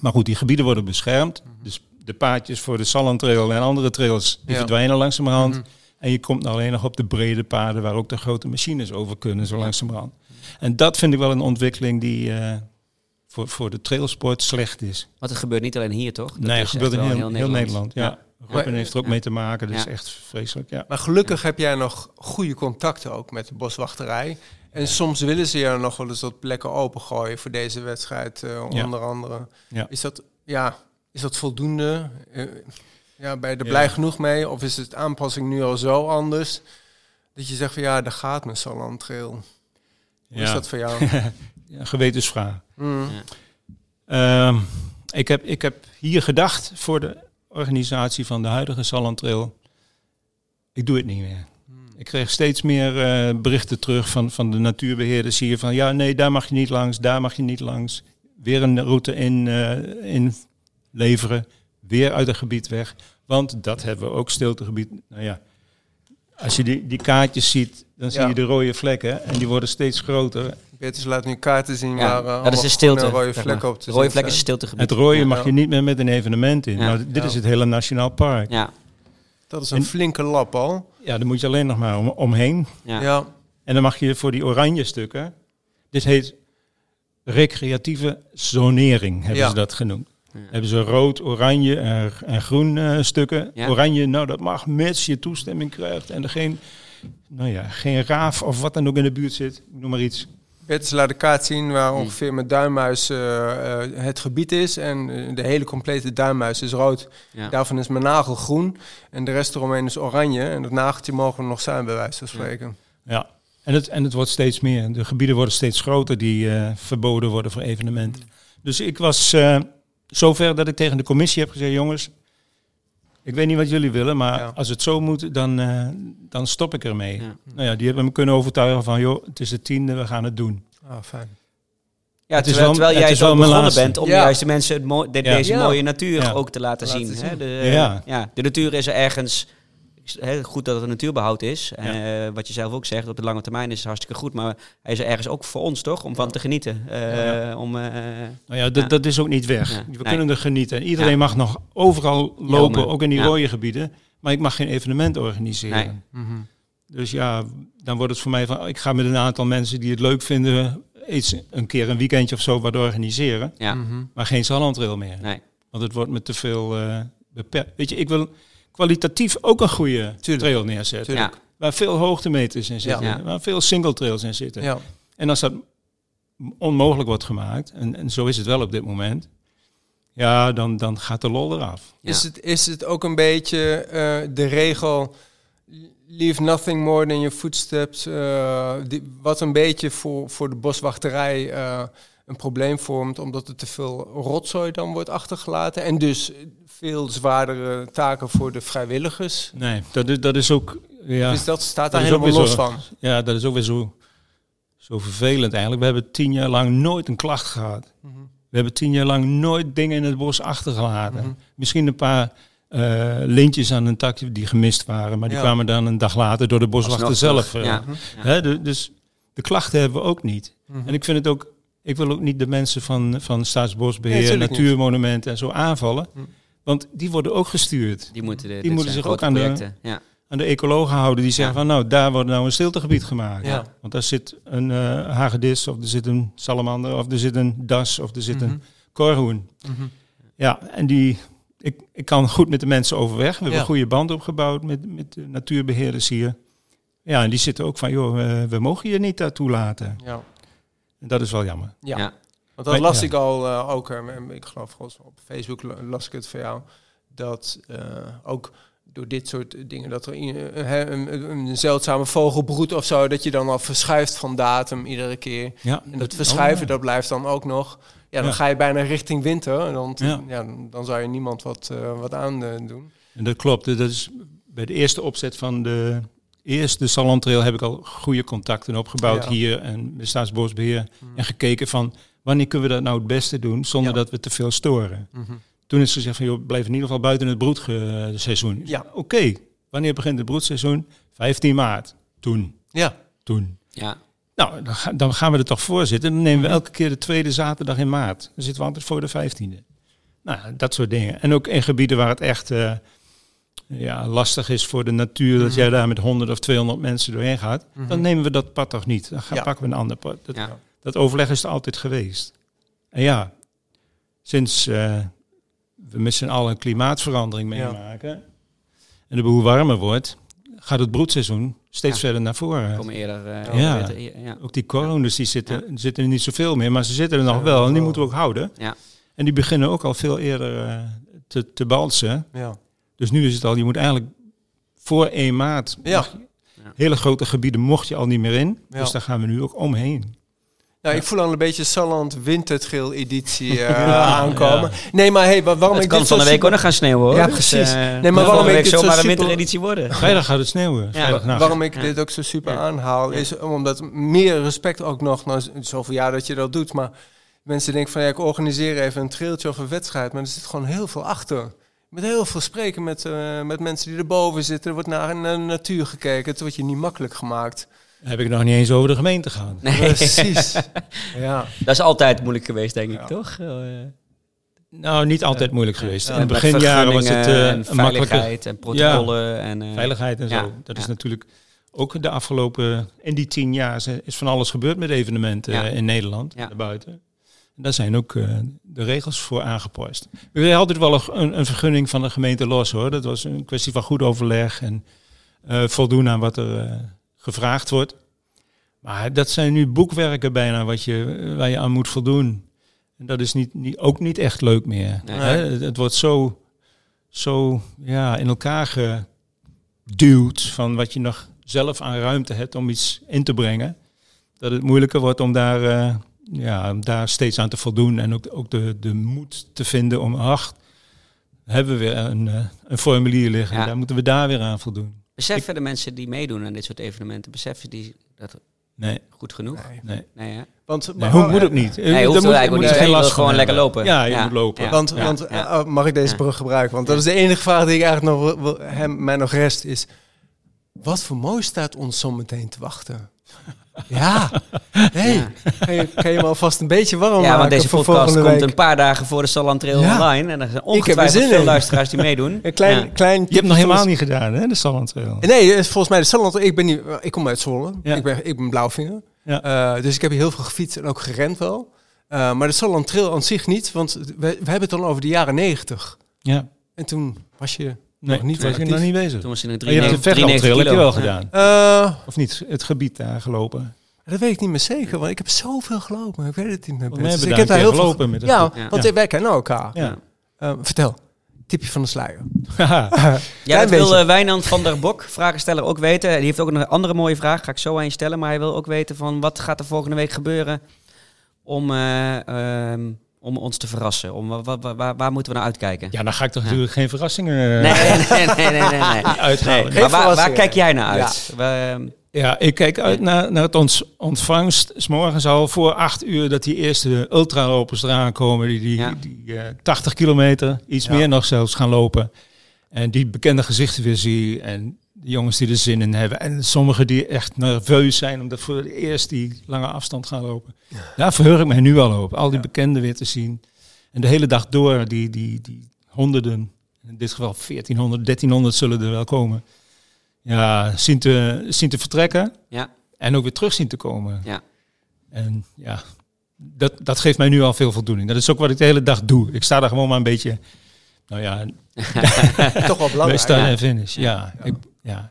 Maar goed, die gebieden worden beschermd. Dus de paadjes voor de Sallantrail en andere trails, die Ja. verdwijnen langzamerhand. Mhm. En je komt nou alleen nog op de brede paden waar ook de grote machines over kunnen, zo langzamerhand. En dat vind ik wel een ontwikkeling die eh, voor, voor de trailsport slecht is. Want het gebeurt niet alleen hier, toch? Dat nee, het gebeurt in heel, heel Nederland. Ja. Robin Maar- heeft er ook ja. mee te maken, dat Ja. is echt vreselijk. Ja. Maar gelukkig heb jij nog goede contacten ook met de boswachterij. En soms willen ze je nog wel eens wat plekken opengooien voor deze wedstrijd, eh, Ja. onder andere. Ja. Is, dat, ja, is dat voldoende? Eh, ja, ben je er Ja. blij genoeg mee? Of is het aanpassing nu al zo anders? Dat je zegt van ja, daar gaat mijn Salland-trail. Hoe is dat voor jou? <laughs> Ja, gewetensvraag. Mm. Ja. Ehm, ik, heb, ik heb hier gedacht voor de organisatie van de huidige Sallantrail. Ik doe het niet meer. Ik kreeg steeds meer eh, berichten terug van, van de natuurbeheerders hier van ja, nee, daar mag je niet langs, daar mag je niet langs. Weer een route in, eh, in leveren, weer uit het gebied weg. Want dat hebben we ook stiltegebied. Nou ja, als je die, die kaartjes ziet, dan zie Ja. je de rode vlekken en die worden steeds groter. Beatrice laat nu kaarten zien Ja, waar eh, dat is de stilte. en rode zeg maar. vlekken op te de rode vlek is stiltegebied. Het rode mag je niet meer met een evenement in. Ja. Nou, dit Ja. is het hele Nationaal Park. Ja, Dat is een En- flinke lap al. Ja, daar moet je alleen nog maar om, omheen. ja. Ja. En dan mag je voor die oranje stukken. Dit heet recreatieve zonering, hebben Ja. ze dat genoemd. Ja. Hebben ze rood, oranje en, en groen eh, stukken. Ja. Oranje, nou dat mag mits je toestemming krijgt en er geen, nou ja, geen raaf of wat dan ook in de buurt zit. Ik Noem maar iets. Beatrice laat de kaart zien waar Hmm. ongeveer met duimmuis eh, eh, het gebied is. En eh, de hele complete duimmuis is rood. Ja. Daarvan is mijn nagel groen. En de rest eromheen is oranje. En dat nageltje mogen we nog zijn, bij wijze van spreken. Ja. En het, en het wordt steeds meer. De gebieden worden steeds groter die eh, verboden worden voor evenementen. Dus ik was eh, zover dat ik tegen de commissie heb gezegd, jongens, ik weet niet wat jullie willen, maar Ja. als het zo moet, dan, eh, dan stop ik ermee. Ja. Nou ja, die hebben me kunnen overtuigen van, joh, het is de tiende, we gaan het doen. Ah, fijn. Ja, Het is terwijl, wel- terwijl het jij is zo begonnen laatste. bent om Ja. juist de mensen het de- deze Ja. mooie natuur Ja. ook te laten Laten zien. zien. Hè? De, Ja. ja, de natuur is er ergens. Goed dat het een natuurbehoud is. Ja. Eh, wat je zelf ook zegt, op de lange termijn is het hartstikke goed. Maar hij is er ergens ook voor ons, toch? Om van te genieten. Eh, Ja. Om, eh, Nou ja, dat, Ja. dat is ook niet weg. Ja. We Nee. kunnen er genieten. En iedereen Ja. mag nog overal lopen, ook in die ja. rode gebieden. Maar ik mag geen evenement organiseren. Nee. Mhm. Dus ja, dan wordt het voor mij van, ik ga met een aantal mensen die het leuk vinden, iets, een keer een weekendje of zo wat organiseren. ja. Mhm. Maar geen Zallandrail meer. Nee. Want het wordt me te veel eh, beperkt. Weet je, ik wil kwalitatief ook een goede Tuurlijk. trail neerzetten. Ja. Waar veel hoogtemeters in zitten. Ja. Waar veel single trails in zitten. Ja. En als dat onmogelijk wordt gemaakt, en, en zo is het wel op dit moment, ja, dan, dan gaat de lol eraf. Ja. Is, het, is het ook een beetje eh, de regel... Leave nothing more than your footsteps. eh, die, wat een beetje voor, voor de boswachterij eh, een probleem vormt, omdat er te veel rotzooi dan wordt achtergelaten. En dus veel zwaardere taken voor de vrijwilligers. Nee, dat is, dat is ook, ja, Dus dat staat daar helemaal los zo. van. ja, dat is ook weer zo, zo vervelend eigenlijk. We hebben tien jaar lang nooit een klacht gehad. Mhm. We hebben tien jaar lang nooit dingen in het bos achtergelaten. Mhm. Misschien een paar eh, lintjes aan een takje die gemist waren, maar die Ja. kwamen dan een dag later door de boswachter zelf. eh. Ja. Hè, de- dus de klachten hebben we ook niet. Mhm. En ik vind het ook, ik wil ook niet de mensen van, van Staatsbosbeheer. Natuurmonumenten en zo aanvallen. Mhm. Want die worden ook gestuurd. Die moeten, de, Die moeten zich ook aan de-. Ja. Aan de ecologen houden die zeggen Ja. van nou, daar wordt nou een stiltegebied gemaakt. Ja. Want daar zit een eh hagedis of er zit een salamander of er zit een das of er zit Mhm. een korhoen. Mhm. Ja, en die, ik, ik kan goed met de mensen overweg. We hebben een goede band opgebouwd met, met de natuurbeheerders hier. Ja, en die zitten ook van, joh, we, we mogen je niet daartoe laten. Ja. En dat is wel jammer. Ja. Ja. Want dat las ik al eh, ook, eh, ik geloof volgens mij op Facebook la- las ik het van jou, dat eh, ook door dit soort dingen, dat er een, een, een zeldzame vogel broedt of zo, dat je dan al verschuift van datum iedere keer. Ja, En dat verschuiven, oh, dat blijft dan ook nog. Ja, dan Ja. ga je bijna richting winter. En dan, Ja. ja. dan, zou je niemand wat, eh, wat aan doen. En dat klopt. Dat is bij de eerste opzet van de eerste Salontrail heb ik al goede contacten opgebouwd Ja. hier en de Staatsbosbeheer. Hmm. En gekeken van, wanneer kunnen we dat nou het beste doen zonder Ja. dat we te veel storen. Mhm. Toen is gezegd van, joh, blijf in ieder geval buiten het broedseizoen. Ja. Oké, wanneer begint het broedseizoen? 15 maart. Toen. Ja, Toen. Ja. Nou, dan gaan we er toch voor zitten. Dan nemen we elke keer de tweede zaterdag in maart. Dan zitten we altijd voor de 15e. Nou, dat soort dingen. En ook in gebieden waar het echt eh, ja, lastig is voor de natuur, dat Mhm. jij daar met 100 of 200 mensen doorheen gaat, Mhm. dan nemen we dat pad toch niet. Dan gaan, Ja. pakken we een ander pad. Dat, Ja. dat overleg is er altijd geweest. En ja, sinds eh, we met z'n allen een klimaatverandering Ja. meemaken en de boel warmer wordt, gaat het broedseizoen steeds Ja. verder naar voren. Komen eerder. eh, Ja. beter- ja. Ook die coronas, die zitten, zitten er niet zoveel meer, maar ze zitten er nog wel. En die moeten we ook houden. Ja. En die beginnen ook al veel eerder eh, te, te balsen. ja. Dus nu is het al, je moet eigenlijk voor 1 maart, Ja. hele grote gebieden mocht je al niet meer in. Ja. Dus daar gaan we nu ook omheen. Nou, ik voel al een beetje Salland Wintertrail editie eh, <laughs> Ja, aankomen. Nee, maar hey, wa- waarom Het ik kan dit van zo de week ook nog gaan sneeuwen hoor. Ja, Dus, precies. eh, Nee, maar waarom ik dit zo zomaar een super- wintereditie worden. <laughs> Vrijdag gaat het sneeuwen. Waarom ik Ja. dit ook zo super Ja. aanhaal, is omdat meer respect ook nog, na z- zoveel jaar dat je dat doet, maar mensen denken van ja, ik organiseer even een trailtje of een wedstrijd, maar er zit gewoon heel veel achter. Met heel veel spreken met, eh, met mensen die erboven zitten. Er wordt naar de natuur gekeken. Het wordt je niet makkelijk gemaakt. heb ik nog niet eens over de gemeente gehad. Nee, Precies. <laughs> ja. dat is altijd moeilijk geweest, denk ik, Ja. toch? Eh, Nou, niet altijd moeilijk geweest. Ja, In de beginjaren was het eh, en een veiligheid en protocollen. En, eh, veiligheid en zo. ja, Dat is natuurlijk ook de afgelopen, in die tien jaar is- is van alles gebeurd met evenementen Ja. in Nederland, Ja. daarbuiten. Daar zijn ook eh, de regels voor aangepast. We hadden altijd wel een, een vergunning van de gemeente los hoor. Dat was een kwestie van goed overleg en eh, voldoen aan wat er eh, gevraagd wordt. Maar dat zijn nu boekwerken bijna wat je, waar je aan moet voldoen. En dat is niet, niet, ook niet echt leuk meer. Nee. Hè? Het, het wordt zo, zo ja, in elkaar geduwd van wat je nog zelf aan ruimte hebt om iets in te brengen. Dat het moeilijker wordt om daar, ja, om daar steeds aan te voldoen. En ook, ook de, de moed te vinden om, ach, hebben we weer een, eh, een formulier liggen. Ja. Daar moeten we daar weer aan voldoen. Beseffen de mensen die meedoen aan dit soort evenementen, beseffen die dat Nee, goed genoeg? Nee. nee. Want, nee maar- hoe moet het niet? Nee, hoeft moet- eigenlijk moet niet. je Je geen wil last gewoon lekker lopen. Ja, je Ja. moet lopen. Ja. Want, Ja. want Ja. eh, mag ik deze brug gebruiken? Want dat is de enige vraag die ik eigenlijk nog wil, wil- hem, mij nog rest is. Wat voor mooi staat ons zo meteen te wachten? Ja, hey, Ja. kan, je, kan je me alvast een beetje warm Ja, maken want deze voor podcast komt week? een paar dagen voor de Salland Trail Ja. online. En er zijn ongetwijfeld zin veel in. luisteraars die meedoen. Een klein, Ja. klein Je hebt nog helemaal niet gedaan, hè, de Salland Trail. Nee, volgens mij de Salland. Ik ben niet, ik kom uit Zwolle. Ja. Ik ben, ik ben blauwvinger. Ja. Eh, dus ik heb hier heel veel gefietst en ook gerend wel. Eh, maar de Salland Trail aan zich niet, want we, we hebben het dan over de jaren negentig. Ja. En toen was je Nee, nog niet was je nog niet bezig. Toen was in een Maar je hebt de 93 Vechtlandtrail heb je wel gedaan. Eh, Of niet, het gebied daar gelopen. Dat weet ik niet meer zeker, want ik heb zoveel gelopen. Ik weet het niet meer. We best. hebben Dus daar ik heb keer heel veel gelopen met het Ja. Ja. want Ja. wij kennen elkaar. Ja. Eh, vertel, tipje van de sluier. <laughs> <laughs> Ja, dat wil eh, Wijnand van der Bok, vragensteller, ook weten. Die heeft ook een andere mooie vraag, ga ik zo aan je stellen. Maar hij wil ook weten van wat gaat er volgende week gebeuren om, eh, ehm, om ons te verrassen? Om, wa- wa- wa- waar, waar moeten we naar uitkijken? Ja, dan ga ik toch Ja. natuurlijk geen verrassingen eh, Nee, nee, nee, nee, nee. nee. <laughs> uithalen. Nee, Geen maar waar, waar kijk jij naar uit? We- Ja, ik kijk uit naar, naar het ons, ontvangst. 's morgens al voor acht uur dat die eerste ultralopers eraan komen. Die, die, Ja. die eh, 80 kilometer, iets Ja. meer nog zelfs, gaan lopen. En die bekende gezichten weer zie. En de jongens die er zin in hebben. En sommigen die echt nerveus zijn omdat voor het eerst die lange afstand gaan lopen. Daar verheug ik mij nu al op. Al die bekenden weer te zien. En de hele dag door die, die, die honderden, in dit geval 1400, 1300 zullen er wel komen. Ja, zien te, zien te vertrekken. ja, En ook weer terug zien te komen. Ja. En ja, dat, dat geeft mij nu al veel voldoening. Dat is ook wat ik de hele dag doe. Ik sta daar gewoon maar een beetje, nou ja, <laughs> Toch wel bij belangrijk. start ja. en finish. Ja, Ja. Ik, ja,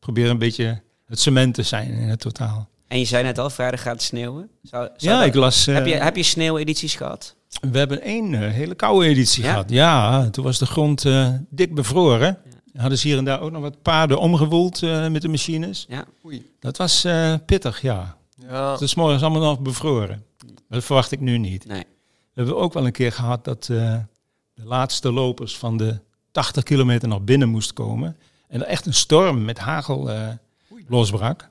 probeer een beetje het cement te zijn in het totaal. en je zei net al, vrijdag gaat het sneeuwen. Zou, zou Ja, dat- ik las... eh, heb, je, heb je sneeuwedities gehad? We hebben één eh, hele koude editie Ja? gehad. Ja, toen was de grond eh, dik bevroren. Hadden ze hier en daar ook nog wat paarden omgewoeld eh, met de machines. Ja. Oei. Dat was eh, pittig, ja. Ja. Het is morgens allemaal nog bevroren. Dat verwacht ik nu niet. Nee. We hebben ook wel een keer gehad dat eh, de laatste lopers van de 80 kilometer nog binnen moest komen. En er echt een storm met hagel eh, losbrak.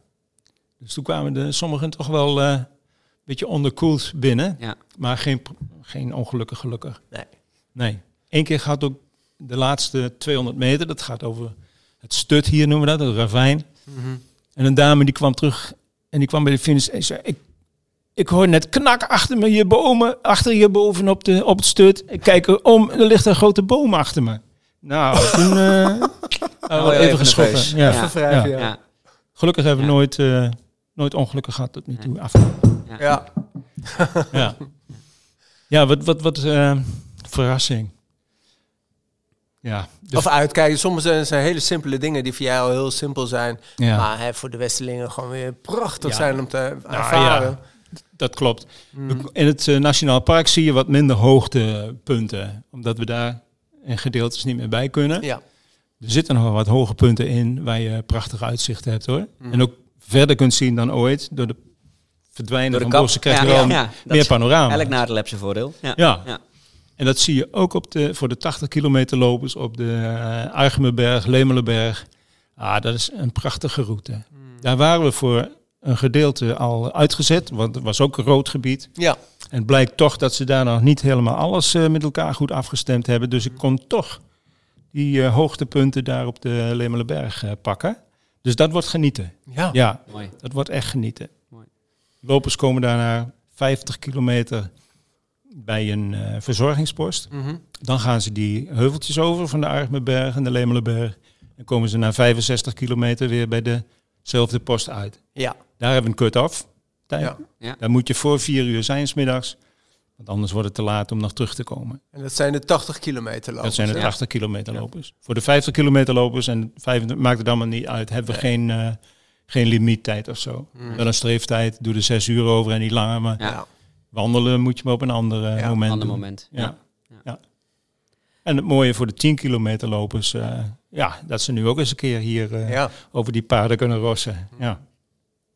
Dus toen kwamen de, sommigen toch wel eh, een beetje onderkoeld binnen. Ja. Maar geen, geen ongelukken gelukkig. Nee. Nee. Eén keer gaat ook de laatste 200 meter. Dat gaat over het stut hier noemen we dat, het ravijn. Mhm. En een dame die kwam terug en die kwam bij de finish en zei, ik, ik hoor net knak achter me, je bomen, achter je boven op, de, op het stut. Ik kijk erom en er ligt een grote boom achter me. Nou, <laughs> toen eh nou, Oh, ja, even even. Ja. Even wrijven, ja. Ja. Gelukkig hebben we Ja. nooit, eh, nooit ongelukken gehad tot nu toe. Af. Ja. <laughs> Ja, ja wat, wat, wat eh, verrassing. Ja, de- Of uitkijken. Soms zijn het zijn hele simpele dingen die voor jou al heel simpel zijn. ja. Maar hè, voor de Westerlingen gewoon weer prachtig Ja. zijn om te Nou, ervaren. Dat klopt. Mm. In het eh, Nationaal Park zie je wat minder hoogtepunten. Omdat we daar in gedeeltes niet meer bij kunnen. Ja. Er zitten nog wel wat hoge punten in waar je prachtig uitzicht hebt hoor. Mhm. En ook verder kunt zien dan ooit. Door de verdwijnen Door de van bossen krijg je Ja, wel ja, meer panorama. Elk nadeel heb zijn voordeel. Ja. En dat zie je ook op de, voor de 80 kilometer lopers op de uh, Argemenberg, Lemelenberg. Ah, dat is een prachtige route. Mm. Daar waren we voor een gedeelte al uitgezet, want het was ook een rood gebied. Ja. En het blijkt toch dat ze daar nog niet helemaal alles eh, met elkaar goed afgestemd hebben. Dus ik kon toch die eh, hoogtepunten daar op de Lemelenberg eh, pakken. Dus dat wordt genieten. Ja. Ja, Mooi. dat wordt echt genieten. Mooi. Lopers komen daarna 50 kilometer bij een eh, verzorgingspost. Mhm. Dan gaan ze die heuveltjes over van de Argemeberg en de Lemelenberg. En komen ze na 65 kilometer weer bij dezelfde post uit. ja. Daar hebben we een cut-off. tijd. Ja. Ja. Daar moet je voor vier uur zijn 's middags. Want anders wordt het te laat om nog terug te komen. En dat zijn de 80 kilometer lopen. dat zijn de ja. 80 kilometer lopers. Voor de 50 kilometer lopers en 25 maakt het allemaal niet uit. Hebben we geen, eh, geen limiettijd of zo. Mm. Wel een streeftijd. Doe er zes uur over en niet langer. Maar Ja. Wandelen moet je maar op een ander eh, Ja, moment Ander doen. moment. Ja. Ja. Ja. En het mooie voor de 10 kilometer lopers, eh, ja, dat ze nu ook eens een keer hier eh, Ja. over die paarden kunnen rossen. Ja.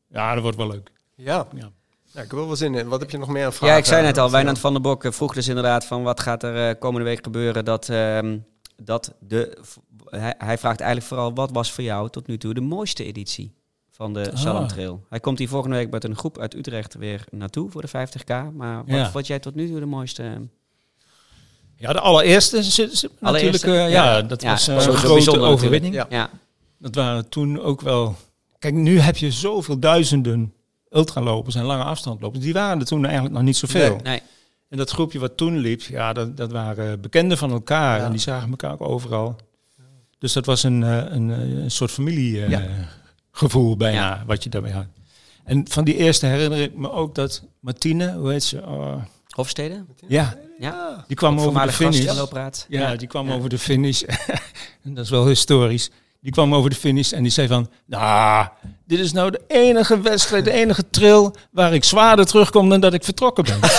Ja, dat wordt wel leuk. Ja. Ja. Ja, ik heb wel zin in. Wat heb je nog meer aan vragen? Ja, ik zei net al. Wijnand van der Bok eh, vroeg dus inderdaad van wat gaat er eh, komende week gebeuren. Dat, ehm, dat de, hij, hij vraagt eigenlijk vooral wat was voor jou tot nu toe de mooiste editie van de Ah. Salon Trail. Hij komt hier volgende week met een groep uit Utrecht weer naartoe voor de 50k. Maar wat Ja. vond jij tot nu toe de mooiste? eh, Ja, de allereerste zit, Allereerste? natuurlijk. eh, Ja. ja. dat Ja, was eh, was een grote overwinning. Ja, Dat waren toen ook wel. Kijk, nu heb je zoveel duizenden ultralopers en lange afstandlopers. Die waren er toen eigenlijk nog niet zoveel. Nee. nee. En dat groepje wat toen liep, ja, dat, dat waren bekenden van elkaar. Ja. En die zagen elkaar ook overal. Dus dat was een, eh, een, eh, een soort familiegevoel Ja. gevoel bijna, Ja. wat je daarbij had. En van die eerste herinner ik me ook dat Martine, hoe heet ze? Oh, Hofstede? ja, Ja. die kwam over de finish. Loopraad. Ja, die kwam Ja. over de finish. <laughs> en dat is wel historisch. Die kwam over de finish en die zei van... Nou, dit is nou de enige wedstrijd, de enige trail... waar ik zwaarder terugkom dan dat ik vertrokken ben. <laughs>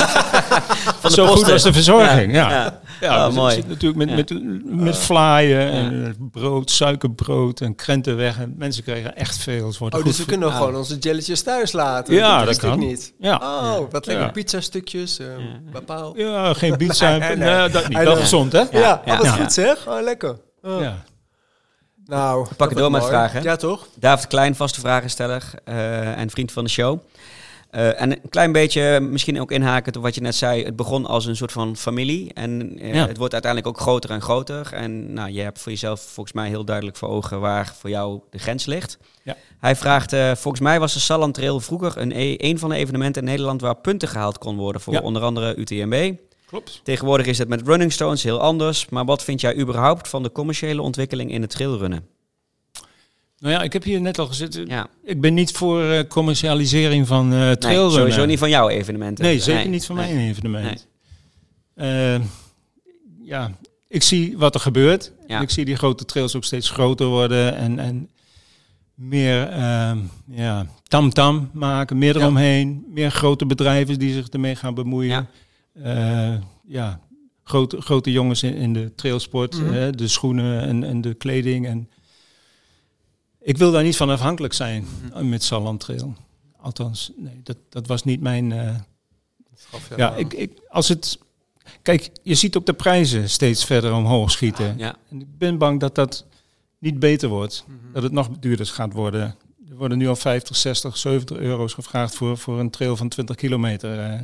Van de Zo goed was de verzorging, ja. ja. Ja, Oh, dus mooi. het zit natuurlijk met, Ja. met, met vlaaien en brood, suikerbrood en krentenweg. En mensen kregen echt veel. Ze Oh, goed dus we kunnen Ah. gewoon onze jelletjes thuis laten. Ja, dat ik kan. niet. Ja. Oh, wat lekker Ja. pizza-stukjes. eh bepaal. ja, geen pizza. <laughs> Nee, nee. nee, dat niet. Wel gezond, hè? Ja, Ja, wat ja. goed zeg. Oh, lekker. Oh. Ja. Nou, het dat door met mooi. vragen. Ja, toch? David Klein, vaste vragensteller eh, en vriend van de show. Eh, en een klein beetje, misschien ook inhakend op wat je net zei. Het begon als een soort van familie. En eh, Ja. het wordt uiteindelijk ook groter en groter. En nou, je hebt voor jezelf volgens mij heel duidelijk voor ogen waar voor jou de grens ligt. Ja. Hij vraagt, eh, volgens mij was de Salland Trail vroeger een, e- een van de evenementen in Nederland waar punten gehaald kon worden voor Ja. onder andere UTMB. Klopt. Tegenwoordig is het met Running Stones heel anders. Maar wat vind jij überhaupt van de commerciële ontwikkeling in het trailrunnen? Nou ja, ik heb hier net al gezet. Ja, Ik ben niet voor eh, commercialisering van eh nee, trailrunnen. sowieso niet van jouw evenementen. Nee, zeker niet van nee. mijn evenement. Eh, ja, ik zie wat er gebeurt. Ja. Ik zie die grote trails ook steeds groter worden en, en meer ehm, ja, tam-tam maken, meer eromheen. Meer grote bedrijven die zich ermee gaan bemoeien. Ja. Ja, grote, grote jongens in, in de trailsport, Mhm. hè, de schoenen en, en de kleding. En ik wil daar niet van afhankelijk zijn Mhm. met Salland Trail. Althans, nee, dat, dat was niet mijn... eh, Schaf ja, ik, ik, als het. Kijk, je ziet ook de prijzen steeds verder omhoog schieten. Ja, En ik ben bang dat dat niet beter wordt. Mhm. Dat het nog duurder gaat worden. Er worden nu al 50, 60, 70 euro's gevraagd voor, voor een trail van 20 kilometer. eh.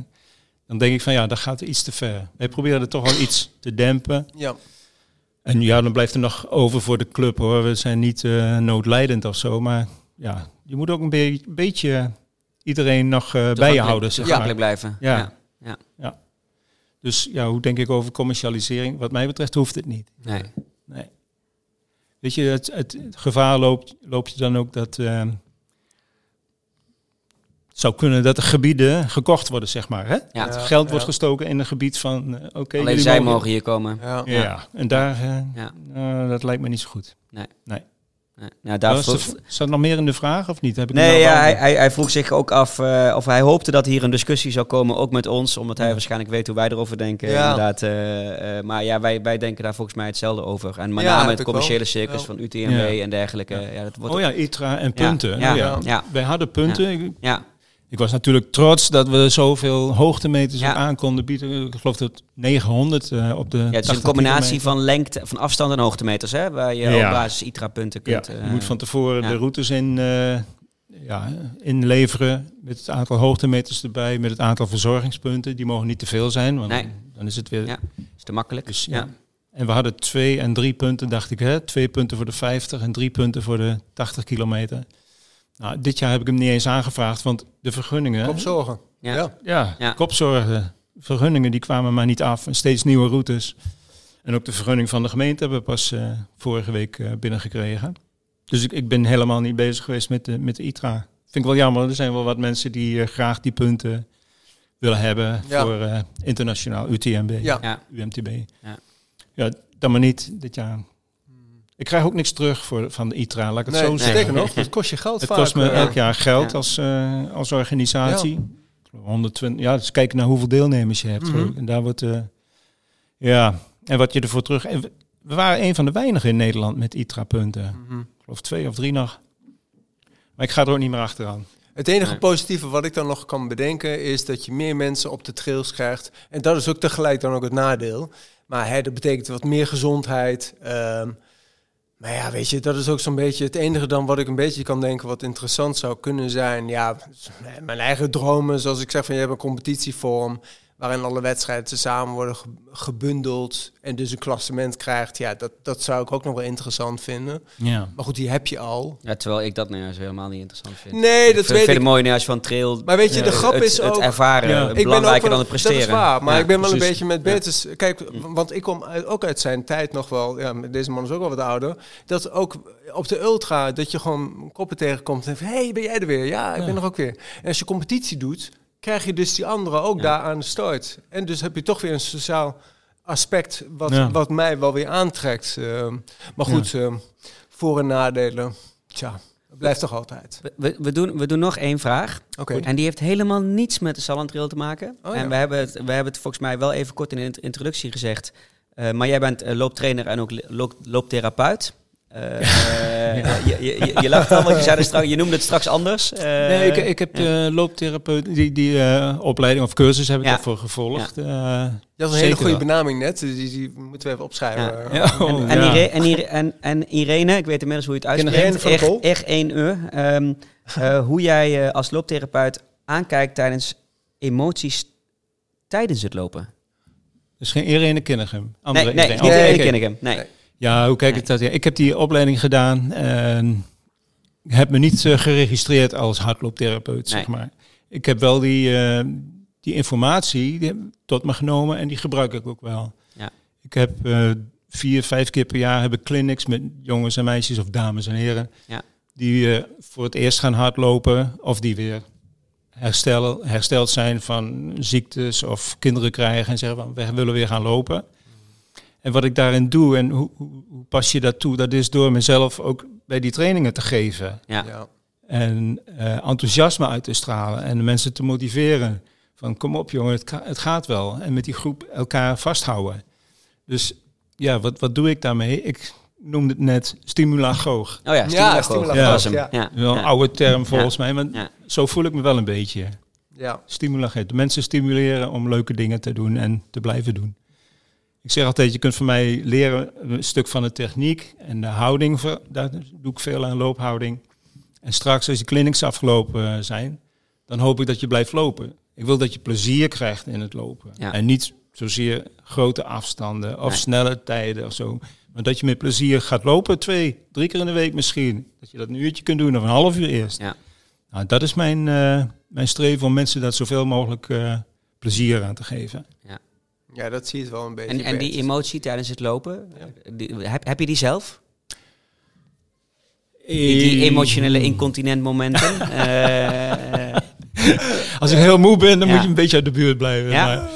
Dan denk ik van ja, dat gaat iets te ver. Wij proberen er toch wel iets te dempen. Ja. En ja, dan blijft er nog over voor de club hoor. We zijn niet eh, noodlijdend of zo. Maar ja, je moet ook een be- beetje iedereen nog eh, bij je houden. Zeg maar. blijven. Ja. Ja. Dus ja, hoe denk ik over commercialisering? Wat mij betreft hoeft het niet. Nee. Nee. Weet je, het, het, het gevaar loopt, loop je dan ook dat... het zou kunnen dat de gebieden gekocht worden, zeg maar. Hè? Ja. Geld wordt gestoken in een gebied van... eh, Oké, Alleen jullie zij mogen hier komen. Ja. Ja, en daar... eh, Ja. nou, dat lijkt me niet zo goed. Nee. Nou, daar Was vroeg- zat nog meer in de vraag of niet? Heb ik Nee, nou ja, hij, hij, hij vroeg zich ook af eh, of hij hoopte dat hier een discussie zou komen, ook met ons, omdat hij waarschijnlijk weet hoe wij erover denken. Ja. Inderdaad, eh, eh, maar ja, wij, wij denken daar volgens mij hetzelfde over. En met Ja, name het commerciële circus Ja. van UTMB Ja. en dergelijke. Ja. dat wordt Oh ja, ITRA en punten. Ja, Oh ja. ja. Ja. Wij hadden punten. Ja. Ik was natuurlijk trots dat we zoveel hoogtemeters Ja. aan konden bieden. Ik geloof dat 900 eh, op de Ja, het is een 80 combinatie kilometer. van lengte, van afstand en hoogtemeters, hè, waar je Ja. op basis ITRA-punten Ja, kunt. je eh, moet van tevoren ja. de routes in, eh, ja, inleveren. Met het aantal hoogtemeters erbij, met het aantal verzorgingspunten. Die mogen niet te veel zijn, want Nee. dan is het weer... Ja. is te makkelijk. Dus, ja. ja. En we hadden twee en drie punten, dacht ik. Hè? Twee punten voor de 50 en drie punten voor de 80 kilometer. Nou, dit jaar heb ik hem niet eens aangevraagd, want de vergunningen... Kopzorgen. Ja. Ja. Ja, Ja. kopzorgen. Vergunningen die kwamen maar niet af. En steeds nieuwe routes. En ook de vergunning van de gemeente hebben we pas eh, vorige week eh, binnengekregen. Dus ik, ik ben helemaal niet bezig geweest met de, met de ITRA. Vind ik wel jammer. Er zijn wel wat mensen die eh, graag die punten willen hebben Ja. voor eh, internationaal UTMB, Ja. Ja. UMTB. Ja. ja, dan maar niet dit jaar. Ik krijg ook niks terug voor, van de ITRA, laat ik het Nee, zo nee. zeggen. nog, het kost je geld Het vaak. kost me eh, elk jaar geld Ja. als, eh, als organisatie. Ik geloof 120, ja, dus kijken naar hoeveel deelnemers je hebt. Mhm. En daar wordt, eh, ja, en wat je ervoor terug... en we- waren een van de weinigen in Nederland met ITRA-punten. mhm. Ik geloof twee of drie nog. Maar ik ga er ook niet meer achteraan. Het enige Nee. positieve wat ik dan nog kan bedenken is dat je meer mensen op de trails krijgt. En dat is ook tegelijk dan ook het nadeel. Maar hè, dat betekent wat meer gezondheid. ehm, maar ja, weet je, dat is ook zo'n beetje het enige dan wat ik een beetje kan denken wat interessant zou kunnen zijn. Ja, mijn eigen dromen, zoals ik zeg van je hebt een competitievorm waarin alle wedstrijden samen worden ge- gebundeld en dus een klassement krijgt. Ja, dat, dat zou ik ook nog wel interessant vinden. Ja. Maar goed, die heb je al. Ja, terwijl ik dat nou zo helemaal niet interessant vind. Nee, dat ik weet vind ik. het mooi nou, als je van trail... Maar weet je, de grap het, is het ook- ervaren Ja. Ik ben belangrijker ook dan het presteren. Dat is waar, maar Ja, ik ben wel een beetje met Bertus. Kijk, want ik kom uit- ook uit zijn tijd nog wel. Ja, deze man is ook wel wat ouder. Dat ook op de ultra dat je gewoon koppen tegenkomt en van, hey, ben jij er weer? Ja, ik Ja. ben er ook weer. En als je competitie doet, krijg je dus die anderen ook Ja. daar aan de. En dus heb je toch weer een sociaal aspect wat, Ja. wat mij wel weer aantrekt. Ehm, maar goed, ehm, voor- en nadelen. Tja, het blijft toch altijd. We, we, doen, we doen nog één vraag. Oké. En die heeft helemaal niets met de Sallandtrail te maken. Oh, ja. En we hebben, het, we hebben het volgens mij wel even kort in de int- introductie gezegd. Eh, maar jij bent eh, looptrainer en ook looptherapeut. Eh, eh, je, je, je, lacht al, want je, zei straks, je noemde het straks anders. Eh, nee, ik, ik heb de looptherapeut, die, die eh, opleiding of cursus heb ik Ja. daarvoor gevolgd. Eh, Dat is een hele goede wel. benaming net. Dus Die, die moeten we even opschrijven. Ja. Ja, oh, en, en, ja. Ire- en, Ire- en, en Irene, ik weet inmiddels hoe je het Irene uitspreekt. Echt 1 uur. Ehm, eh, hoe jij eh, als looptherapeut aankijkt tijdens emoties tijdens het lopen. Dus geen Irene Kinnegem. Andere Nee, nee, Irene. niet Oh, Irene oké. Kinnegem. Nee. Nee. Ja, hoe kijk ik dat? Ja, ik heb die opleiding gedaan en heb me niet eh, geregistreerd als hardlooptherapeut, zeg maar. Ik heb wel die, eh, die informatie die tot me genomen en die gebruik ik ook wel. Ja. Ik heb eh, vier, vijf keer per jaar heb ik clinics met jongens en meisjes of dames en heren. Ja. Die voor het eerst gaan hardlopen of die weer herstellen, hersteld zijn van ziektes of kinderen krijgen en zeggen van we willen weer gaan lopen. En wat ik daarin doe en hoe, hoe, hoe pas je dat toe, dat is door mezelf ook bij die trainingen te geven. Ja. Ja. En eh, enthousiasme uit te stralen en de mensen te motiveren. Van kom op jongen, het, het gaat wel. En met die groep elkaar vasthouden. Dus ja, wat, wat doe ik daarmee? Ik noemde het net stimulagoog. Oh ja, Ja, stimulagoog. ja. Ja. Wel een Ja. oude term volgens mij, maar Ja. zo voel ik me wel een beetje. Ja. Stimulagoog. De mensen stimuleren om leuke dingen te doen en te blijven doen. Ik zeg altijd, je kunt van mij leren een stuk van de techniek en de houding. Daar doe ik veel aan loophouding. En straks als die clinics afgelopen eh, zijn, dan hoop ik dat je blijft lopen. Ik wil dat je plezier krijgt in het lopen. Ja. En niet zozeer grote afstanden of Nee. snelle tijden of zo. Maar dat je met plezier gaat lopen, twee, drie keer in de week misschien. Dat je dat een uurtje kunt doen of een half uur eerst. Ja. Nou, dat is mijn, eh, mijn streven om mensen dat zoveel mogelijk eh, plezier aan te geven. ja, dat zie je het wel een beetje. En, en die emotie tijdens het lopen, die, heb, heb je die zelf? Die, die emotionele incontinent momenten? <laughs> Eh, Als ik heel moe ben, dan Ja. moet je een beetje uit de buurt blijven. Ja. Maar,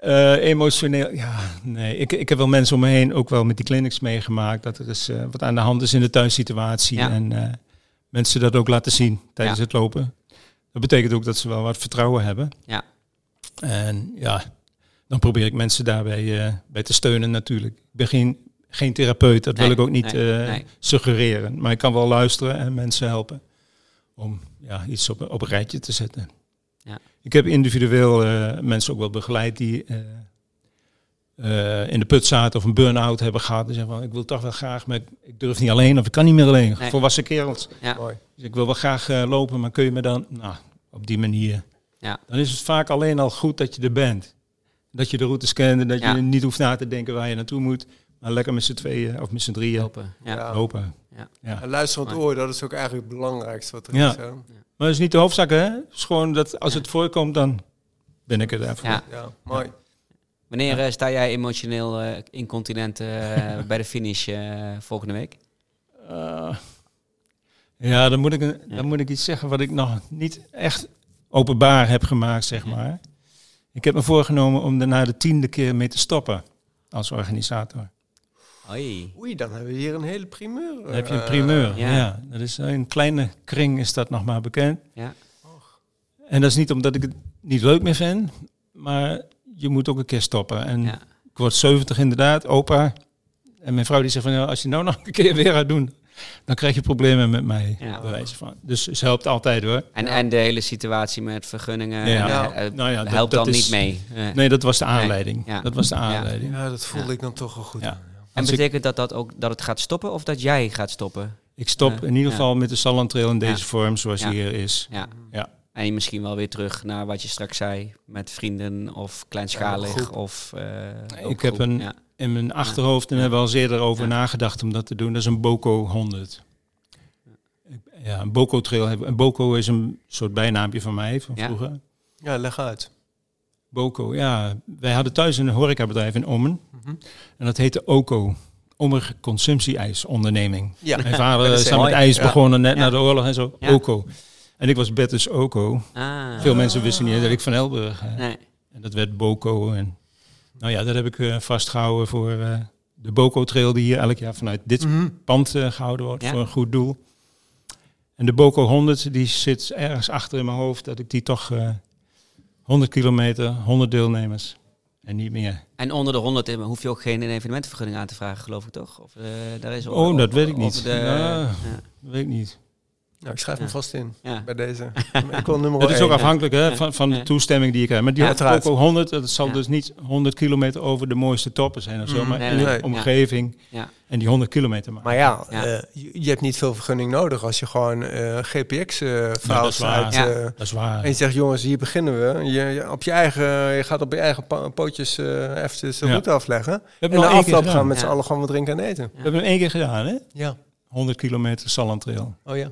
eh, emotioneel, ja, nee. Ik, ik heb wel mensen om me heen ook wel met die clinics meegemaakt. Dat er is, eh, wat aan de hand is in de thuissituatie. Ja. En eh, mensen dat ook laten zien tijdens Ja. het lopen. Dat betekent ook dat ze wel wat vertrouwen hebben. Ja. En ja, dan probeer ik mensen daarbij eh, bij te steunen natuurlijk. Ik ben geen, geen therapeut, dat Nee, wil ik ook niet nee, eh, nee. suggereren. Maar ik kan wel luisteren en mensen helpen om ja, iets op, op een rijtje te zetten. Ja. Ik heb individueel eh, mensen ook wel begeleid die eh, eh, in de put zaten of een burn-out hebben gehad. En zeggen van, ik wil toch wel graag, maar ik, durf niet alleen of ik kan niet meer alleen. Nee. Volwassen kerels. ja. Dus ik wil wel graag eh, lopen, maar kun je me dan, nou, op die manier. Ja. Dan is het vaak alleen al goed dat je er bent. Dat je de routes kent en dat Ja. je niet hoeft na te denken waar je naartoe moet. Maar lekker met z'n tweeën of met z'n drieën Lopen. Ja. Ja. lopen. Ja. Ja. En luisterend oor, dat is ook eigenlijk het belangrijkste wat er Ja. is. Hè? Maar dat is niet de hoofdzak, hè? Het is gewoon dat als het voorkomt, dan ben ik er daarvoor. Ja. Ja, mooi. Wanneer eh, sta jij emotioneel eh, incontinent eh, <laughs> bij de finish volgende week? Eh, ja, dan moet, ik, dan moet ik iets zeggen wat ik nog niet echt openbaar heb gemaakt, zeg Ja. maar. Ik heb me voorgenomen om er na de tiende keer mee te stoppen als organisator. Hoi. Oei, dan hebben we hier een hele primeur. Dan heb je een eh, primeur. ja. ja. dat is in een kleine kring is dat nog maar bekend. Ja. En dat is niet omdat ik het niet leuk meer vind, maar je moet ook een keer stoppen. En Ja. ik word 70 inderdaad, opa. En mijn vrouw die zegt van, ja, als je nou nog een keer weer gaat doen, dan krijg je problemen met mij. Ja. Bij wijze van. Dus ze helpt altijd hoor. En, Ja. en de hele situatie met vergunningen Ja. eh, Ja. eh, Nou ja, dat- helpt dat dan is- niet mee. Nee, dat was de aanleiding. Ja. Dat was de aanleiding. Ja, dat voelde Ja. ik dan toch wel goed. En Als ik, betekent dat, dat ook dat het gaat stoppen of dat jij gaat stoppen? ik stop in ieder Ja. geval met de Sallandtrail in deze Ja. vorm zoals Ja. die hier is. Ja. Ja. En misschien wel weer terug naar wat je straks zei met vrienden of kleinschalig of. eh, Ik heb een, Ja. In mijn achterhoofd, en hebben we al eerder over Ja. nagedacht om dat te doen, dat is een Boko 100. Ja, een Boko trail. hebben- Een Boko is een soort bijnaampje van mij van Ja. vroeger. Ja, leg uit. Boko, ja. Wij hadden thuis een horecabedrijf in Ommen. Mhm. En dat heette OCO. Ommige Consumptie-ijsonderneming. Ja. Mijn <laughs> vader is aan met mooi. ijs Ja. begonnen net Ja. na de oorlog en zo. Ja. OCO. En ik was Bertus OCO. Ah. Veel mensen wisten niet dat ik van Elburg. Nee. En dat werd Boko. En, nou ja, dat heb ik eh, vastgehouden voor eh, de Boko-trail die hier elk jaar vanuit dit Mhm. pand eh, gehouden wordt Ja. voor een goed doel. En de Boko 100, die zit ergens achter in mijn hoofd dat ik die toch eh 100 kilometer, 100 deelnemers en niet meer. En onder de 100 hoef je ook geen evenementenvergunning aan te vragen, geloof ik toch? Of, daar is Oh, dat weet ik niet. De, ja. Dat weet ik niet. Nou, ik schrijf Ja. hem vast in Ja. bij deze. <laughs> ik wil nummer Dat is ook afhankelijk hè, van, de toestemming die je krijgt. Maar die Ja, uiteraard. Boko 100, dat zal Ja. dus niet 100 kilometer over de mooiste toppen zijn of zo, Mm, maar nee, in de omgeving Ja. en die 100 kilometer maken. Maar ja, Ja. eh, je, je hebt niet veel vergunning nodig als je gewoon eh GPX-files waar. uit... Ja. eh, Dat is waar. en je zegt, jongens, hier beginnen we. Je, je- op je, eigen, je gaat op je eigen pootjes eh eventjes de Ja. route afleggen. We En keer afloop gaan met Ja. z'n allen gewoon wat drinken en eten. We hebben hem één keer gedaan, hè? Ja. 100 kilometer Sallandtrail. Oh ja.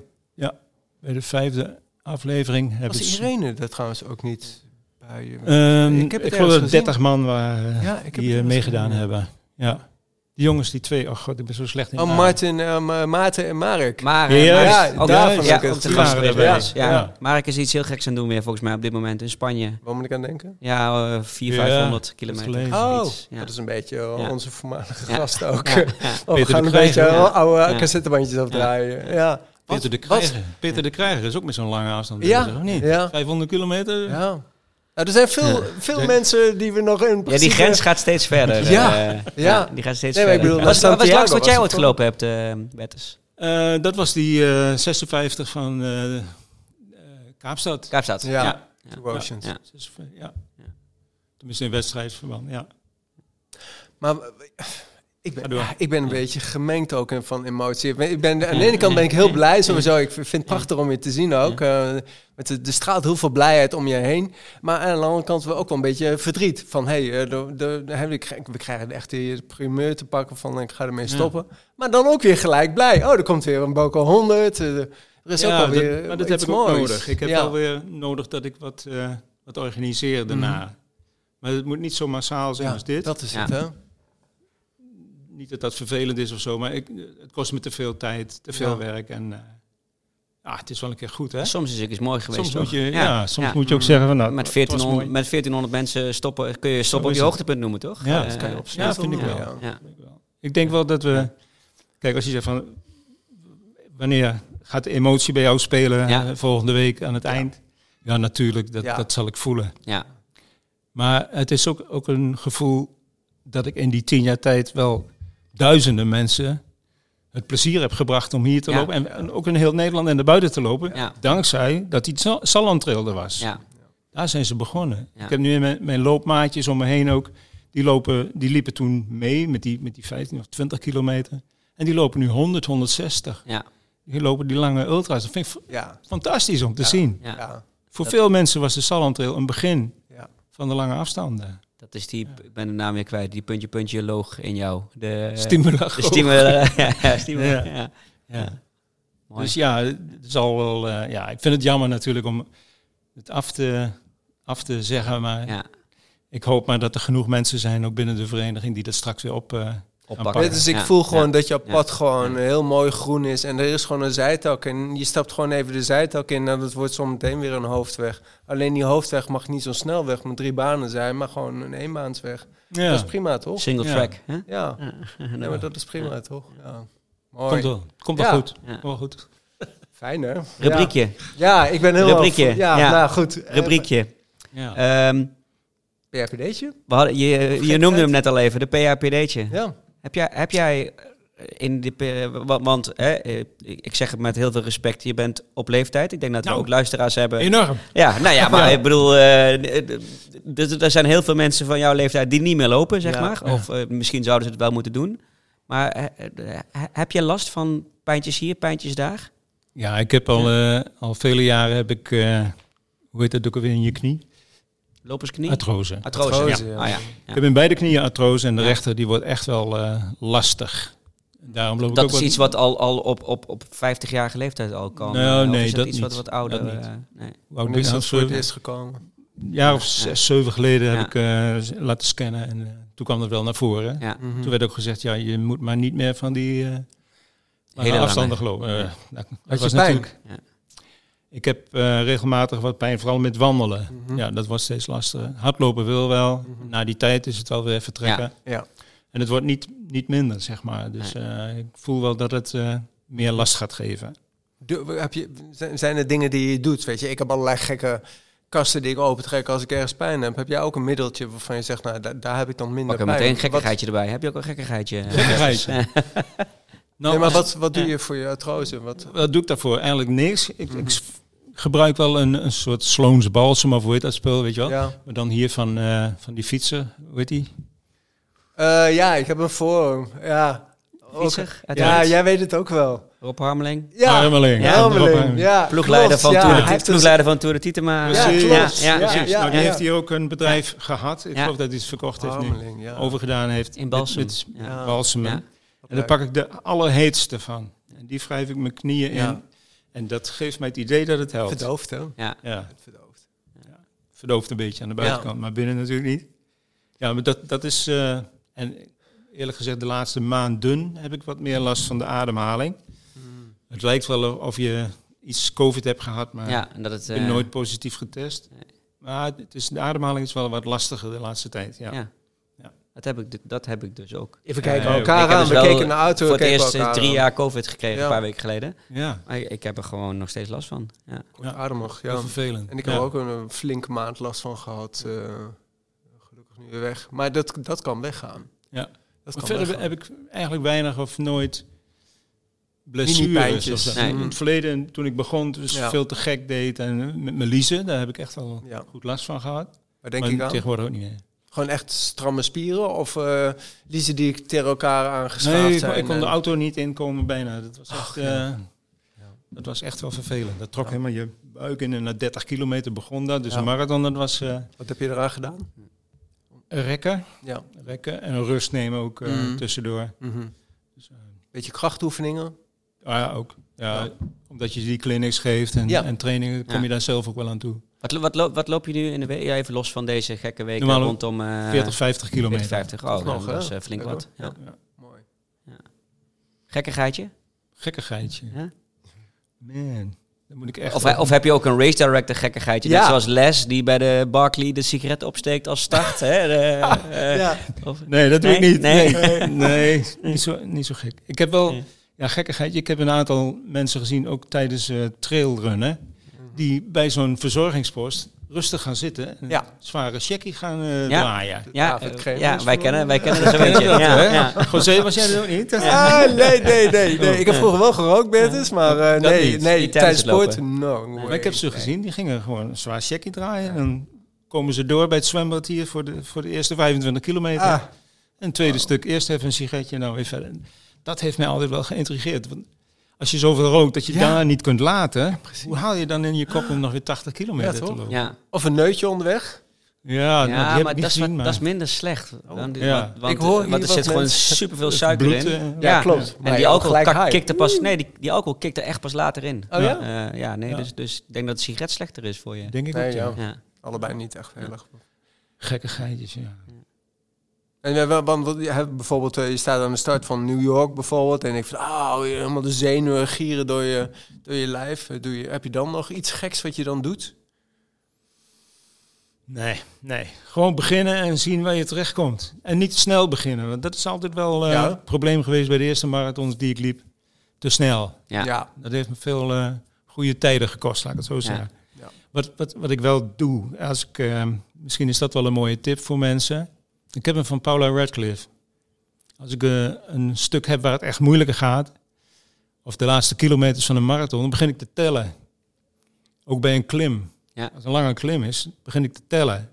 Bij de vijfde aflevering hebben Was ze... Irene dat trouwens ook niet bij je? Ehm, Ik ik heb het geloof ergens dat gezien. 30 man waren Ja, ik die eh, meegedaan gezien, ja. hebben. Ja. Die jongens, die twee, oh god, ik ben zo slecht in Oh. Martin, eh, Ma- Maarten en Ja, juist. Mark- Ja, ja, ik de gast. Ja, ja. Ja. Mark is iets heel geks aan het doen weer volgens mij op dit moment in Spanje. Waar moet ik aan denken? Ja, eh 400, Ja, 500 dat kilometer. Oh, ja. dat is een beetje eh, Ja. onze voormalige Ja. gast ook. Ja, ja. Oh, we Peter gaan een beetje oude Ja. cassettebandjes afdraaien. Ja. Peter de Wat? Krijger. Peter de Krijger is ook met zo'n lange afstand. Ja. bezig, niet? Ja. 500 kilometer. Ja. Nou, er zijn veel, Ja. veel Ja. mensen die we nog in Ja, die grens gaat steeds verder. Ja, eh, ja. Die gaat steeds Nee, verder. bedoel, was langs wat jij het ooit gelopen hebt, eh Bertus? Eh, dat was die eh 56 van eh, eh, Kaapstad. Kaapstad. Ja. ja. Two Oceans. Ja. 56, ja. Ja. Tenminste in wedstrijdsverband, ja. Maar ik ben, ja, ik ben een beetje gemengd ook in van emotie. Ik ben, aan de ene kant ben ik heel blij sowieso. Ik vind het prachtig om je te zien ook. Eh, met de, er straalt heel veel blijheid om je heen. Maar aan de andere kant wel ook wel een beetje verdriet. Van, hé, hey, de, de, de, we krijgen- we krijgen echt die primeur te pakken van ik ga ermee Ja. stoppen. Maar dan ook weer gelijk blij. Oh, er komt weer een Boko 100. eh, er is ook ja, wel weer dat, maar dat heb ik ook nodig. Ik heb Ja. wel weer nodig dat ik wat, eh, wat organiseer daarna. Maar het moet niet zo massaal zijn Mhm. Ja, als dit. dat is Ja. het, hè? Niet dat dat vervelend is of zo, maar ik, het kost me te veel tijd, te veel Ja. werk. En eh, ah, het is wel een keer goed, hè? Soms is het eens mooi geweest. Soms, toch? moet je, ja. Ja. soms Ja. moet je ook zeggen van nou, met, het was 1400, mooi. met 1400 mensen stoppen, kun je stoppen op je hoogtepunt noemen, toch? Ja, Eh, dat kan je op Ja, vind ik wel, wel. ja. Ja. Ik denk wel dat we... Kijk, als je zegt van... Wanneer gaat de emotie bij jou spelen Ja. eh, volgende week aan het eind? Ja, natuurlijk. Dat, Ja. dat zal ik voelen. Ja. Maar het is ook, ook een gevoel dat ik in die tien jaar tijd wel duizenden mensen het plezier heb gebracht om hier te Ja. lopen. En, en ook in heel Nederland en daarbuiten te lopen. Ja. Dankzij dat die er was. Ja. Daar zijn ze begonnen. Ja. Ik heb nu mijn, mijn loopmaatjes om me heen ook. Die, lopen, die liepen toen mee met die, met die 15 of 20 kilometer. En die lopen nu 100, 160. Ja. Die lopen die lange ultra's. Dat vind ik fantastisch om te Ja. zien. Ja. ja, Voor Dat- veel mensen was de Sallandtrail een begin ja. van de lange afstanden. Dat is die, ik ben de naam weer kwijt, die puntje puntje loog in jou. De, Stimulagoog. De stimula, <laughs> ja, ja, stimula, Ja. ja. Ja. Mooi. Dus ja, het zal wel. eh, ja, ik vind het jammer natuurlijk om het af te, af te zeggen. Maar ja, ik hoop maar dat er genoeg mensen zijn, ook binnen de vereniging, die dat straks weer op. eh, oppakken. Dus ik Ja, voel gewoon ja. dat jouw Ja. pad gewoon heel mooi groen is. En er is gewoon een zijtak. En je stapt gewoon even de zijtak in. En dat wordt zometeen weer een hoofdweg. Alleen die hoofdweg mag niet zo'n snelweg met drie banen zijn. Maar gewoon een eenbaansweg. ja, Dat is prima, toch? Single track. Hè? Ja. Ja. Maar dat is prima, toch? Ja. Mooi. komt wel, komt wel Ja. goed. Ja. Wel goed. Fijn, hè? Rubriekje, Ja, ja ik ben heel... Rubriekje, Ja, ja. nou goed. Rubriekje. Ja. Ehm, PHPD'tje? we hadden, je, je noemde hem net al even, de PHPD'tje. Ja. Heb jij, heb jij in de... pe- wa- Want hè, eh, ik zeg het met heel veel respect, je bent op leeftijd. Ik denk dat we Nou. ook luisteraars hebben. Enorm. Ja, nou ja, <laughs> maar Ja. ik bedoel, eh, er zijn heel veel mensen van jouw leeftijd die niet meer lopen, zeg Ja. maar. Ja. Of eh, misschien zouden ze het wel moeten doen. Maar eh, eh, heb je last van pijntjes hier, pijntjes daar? Ja, ik heb al, eh, al vele jaren heb ik, eh, hoe heet dat ook alweer in je knie? Lopersknie? Artrose. Artrose, Artrose, ja. ja. Ah, ja. Ik ja. heb in beide knieën artrose en de Ja. rechter die wordt echt wel eh, lastig. Daarom loop ik Dat ook is wat- iets wat al, al op, op, op 50-jarige leeftijd al kan. Nou, nee, is dat iets wat niet. wat ouder. Dat niet. eh, nee. Hoe is ik dat voor het Zeven- eerst gekomen. Een jaar of Ja. zes, zeven geleden Ja. heb ik eh, laten scannen en toen kwam dat wel naar voren. Ja. Mhm. Toen werd ook gezegd, ja, je moet maar niet meer van die eh Hele afstanden gelopen. Ja. dat, dat Had je was natuurlijk. Ja. Ik heb eh, regelmatig wat pijn, vooral met wandelen. Mhm. Ja, dat wordt steeds lastiger. Hardlopen wil wel. Mhm. Na die tijd is het wel weer vertrekken. Ja. En het wordt niet, niet minder, zeg maar. Dus eh, ik voel wel dat het eh, meer last gaat geven. Doe- heb je, zijn- er dingen die je doet? Weet je, ik heb allerlei gekke kasten die ik opentrek als ik ergens pijn heb. Heb jij ook een middeltje waarvan je zegt, nou, daar, daar heb ik dan minder Pak er pijn? meteen een Wat- gekkigheidje erbij. Heb je ook een gekkigheidje? Gekkigheidje. <laughs> Nou, nee, maar wat, wat doe je voor je artrose? Wat, Wat doe ik daarvoor? Eigenlijk niks. Ik, Mhm. ik s- gebruik wel een, een soort Sloans balsem of hoe heet dat spul, weet je wel? ja. Maar dan hier van, eh, van die fietser, hoe heet die? Eh, ja, ik heb een forum. Ja. Fietser? Ja, jij weet het ook wel. Rob Harmeling? Ja, Harmeling. Ja, Harmeling. Ja, Ploegleider, van ja. Tour ploegleider van Tour de Tietema. Ja. Ja, ja, Precies. ja, nou, die ja. heeft hier ook een bedrijf gehad. Ik Ja. geloof dat hij het verkocht heeft nu. Harmeling, ja. Overgedaan heeft. In Balsem. Met, met Ja. balsemen. Ja. En daar pak ik de allerheetste van. En die wrijf ik mijn knieën Ja. in. En dat geeft mij het idee dat het helpt. Verdoofd, hè? Ja. Ja, Het Verdoofd. verdooft een beetje aan de buitenkant, maar binnen natuurlijk niet. Ja, maar dat, dat is... eh, en eerlijk gezegd, de laatste maanden heb ik wat meer last van de ademhaling. Hmm. Het lijkt wel of je iets COVID hebt gehad, maar ja, en dat het... ik ben eh, nooit positief getest. Nee. Maar het is, de ademhaling is wel wat lastiger de laatste tijd. Ja. Ja. Ja. Dat, heb ik, dat heb ik dus ook. Even Ja, kijken ja, elkaar aan. dus We keken naar de auto. Voor het eerst drie jaar COVID gekregen, Ja. een paar weken geleden. Ja, Maar ik, ik heb er gewoon nog steeds last van. Ja. Ja. heel vervelend. En ik heb Ja. er ook een, een flinke maand last van gehad. eh, gelukkig nu weer weg. Maar dat, dat kan weggaan. Ja. Dat kan verder weggaan. heb ik eigenlijk weinig of nooit blessures. Mini-pijntjes. of zo. Nee. In het verleden, toen ik begon, dus Ja. veel te gek deed. En met mijn liezen, daar heb ik echt wel Ja, goed last van gehad. waar denk maar ik aan? tegenwoordig ook niet meer. Gewoon echt stramme spieren? Of eh liezen die tegen elkaar aangeschaafd Nee, ik, zijn? ik kon en- de auto niet inkomen bijna. Dat was echt, Ach, eh, ja. dat was echt wel vervelend. Dat trok helemaal je buik in en na 30 kilometer begon dat. Dus Ja. een marathon, dat was eh, Wat heb je eraan gedaan? rekken, Ja. rekken en rust nemen ook Mhm. tussendoor. Mhm. Dus, Beetje krachtoefeningen? ah, ja, ook. Ja, Ja. Omdat je die clinics geeft en, Ja. en trainingen, kom Ja. je daar zelf ook wel aan toe. Wat, lo- wat, loop, wat loop je nu in de week? Ja, even los van deze gekke weken Normaal rondom... eh 40, 50 kilometer. 40, 50. Oh, Nog, dat is eh, flink Ja, wat. Ja. Ja. Mooi. Gekkigheidje? Gekkigheidje. Ja? Man, dan moet ik echt... Of, of heb je ook een race director gekkigheidje? Net Ja. zoals Les, die bij de Barclay de sigaret opsteekt als start. hè? De, <laughs> eh, Ja. of- Nee, dat doe ik niet. Nee. <laughs> Nee, nee, niet, zo, niet zo gek. Ik heb wel, Nee. ja, gekkigheid. Ik heb een aantal mensen gezien, ook tijdens eh trailrunnen, die bij zo'n verzorgingspost rustig gaan zitten en Ja. zware checkie gaan eh, Ja. draaien. ja, Ja, eh, ja wij, kennen, wij kennen er zo Ken je eentje. dat, Ja, hè? ja. José, was jij dat ook niet? Ah, nee, nee, nee, nee. <laughs> Ik heb vroeger wel gerookt, Bertus, maar eh, Dat nee, niet. nee tijdens sport, no. Maar ik heb ze gezien, die gingen gewoon een zwaar checkie draaien. En dan komen ze door bij het zwembad hier voor de, voor de eerste 25 kilometer. Ah, Een tweede stuk, eerst even een sigaretje, nou weer verder. Dat heeft mij altijd wel geïntrigeerd. Want als je zoveel rookt dat je Ja. daar niet kunt laten, hoe haal je dan in je kop om nog weer 80 kilometer Ja, te lopen? Ja. Of een neutje onderweg. Ja, nou, Ja, maar dat is, gezien, wat- maar... dat is minder slecht. Want, Ja. want, Ik hoor want er zit gewoon superveel suiker bloed, in. eh, Ja, klopt. En die alcohol kikt er pas, nee, die, die alcohol kikt er echt pas later in. Oh ja? Eh, ja, nee, Ja. Dus, dus ik denk dat het sigaret slechter is voor je. Denk ik Nee, ook, ja. ja. Ja. Allebei niet echt heel erg. Gekke geitjes, ja. En eh, wa- want wat- je hebt bijvoorbeeld, eh, je staat aan de start van New York bijvoorbeeld. En ik van, ah, je helemaal de zenuwen gieren door je, door je lijf. Eh, Doe je, heb je dan nog iets geks wat je dan doet? Nee, nee. Gewoon beginnen en zien waar je terechtkomt. En niet te snel beginnen, want dat is altijd wel eh, Ja. het probleem geweest bij de eerste marathons die ik liep. Te snel. Ja. Dat heeft me veel eh, goede tijden gekost, laat ik het zo zeggen. Ja. Wat, wat, wat ik wel doe, als ik, eh, misschien is dat wel een mooie tip voor mensen. Ik heb hem van Paula Radcliffe. Als ik eh, een stuk heb waar het echt moeilijker gaat, of de laatste kilometers van een marathon, dan begin ik te tellen. Ook bij een klim. Ja. Als een lange klim is, begin ik te tellen.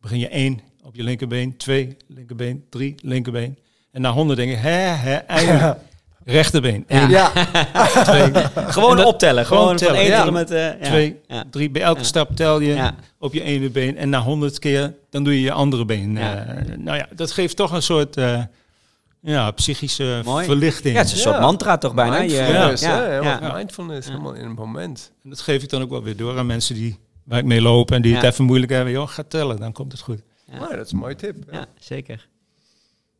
Begin je één op je linkerbeen, twee linkerbeen, drie linkerbeen. En na honderd denk je, hè, hè, eindelijk. <laughs> Rechterbeen. Ja. Eén, Ja, <laughs> twee, <laughs> Gewoon dat- optellen. Gewoon, gewoon van tellen. 1 Ja. tot en met... eh, ja. twee, Ja. drie. Bij elke Ja. stap tel je Ja. op je ene been. En na honderd keer, dan doe je je andere been. Ja. Eh, nou ja, dat geeft toch een soort eh, ja, psychische Mooi. verlichting. Ja, het is een soort Ja. mantra toch bijna. Mindfulness, ja, hè? ja, mindfulness, Ja. helemaal in het moment. En dat geef ik dan ook wel weer door aan mensen die, waar ik mee loop en die het even moeilijk hebben. Joh, ga tellen, dan komt het goed. Ja. Dat is een mooie tip. hè? Ja, zeker.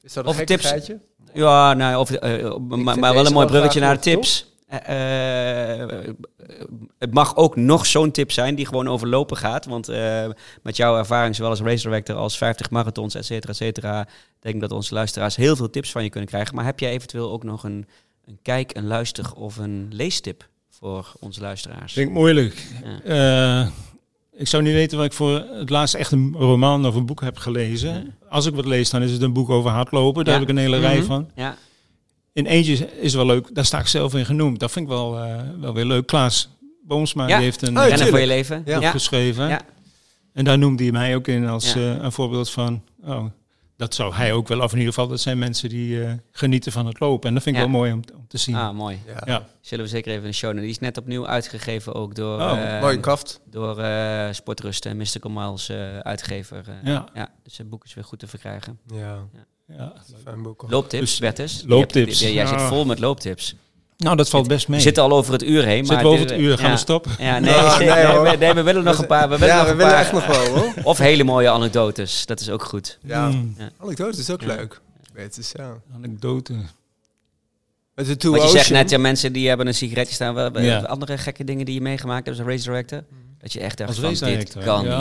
Is dat een Of tips? feitje? Ja, nou, of, eh, maar, wel een mooi bruggetje naar de tips. Eh, eh, het mag ook nog zo'n tip zijn die gewoon over lopen gaat. Want eh, met jouw ervaring, zowel als race director als 50 marathons, et cetera, et cetera, denk ik dat onze luisteraars heel veel tips van je kunnen krijgen. Maar heb jij eventueel ook nog een, een kijk, een luister of een leestip voor onze luisteraars? Vind ik moeilijk. Ja. Ik zou niet weten wat ik voor het laatst echt een roman of een boek heb gelezen. Ja. Als ik wat lees, dan is het een boek over hardlopen. Daar Ja. heb ik een hele rij Mhm. van. Ja, In eentje is wel leuk, daar sta ik zelf in genoemd. Dat vind ik wel, eh, wel weer leuk. Klaas Boomsma die heeft een Oh, rennen voor je leven. Geschreven. Ja. En daar noemde hij mij ook in als eh, een voorbeeld van... Oh, dat zou hij ook wel, of in ieder geval, dat zijn mensen die eh, genieten van het lopen. En dat vind ik Ja. wel mooi om, om te zien. Ah, mooi. Ja. Ja. Zullen we zeker even een show. Die is net opnieuw uitgegeven ook door, Oh, eh, Mooie kaft. door eh Sportrust en Mystical Miles eh, uitgever. eh. Ja. ja, dus het boek is weer goed te verkrijgen. Ja, Ja. fijn boek. Looptips, Dus Bertus. looptips. Hebt- Jij zit Ja. vol met looptips. Nou, dat valt best mee. We zitten al over het uur heen. Zitten maar we over het uur, gaan ja. we stoppen? Ja, nee, <laughs> nee, nee, we, nee, we willen nog een paar. We willen ja, nog we een willen paar, echt nog wel hoor. <laughs> Of hele mooie anekdotes. Dat is ook goed. Ja, Mm, anekdote is ook Ja. leuk. Het is ja. anekdote. Met de Two Want je zegt net, ja, mensen die hebben een sigaretje staan. Wel, Ja. Andere gekke dingen die je meegemaakt hebt als race director. Dat je echt dacht Als van, race dit kan niet. <laughs>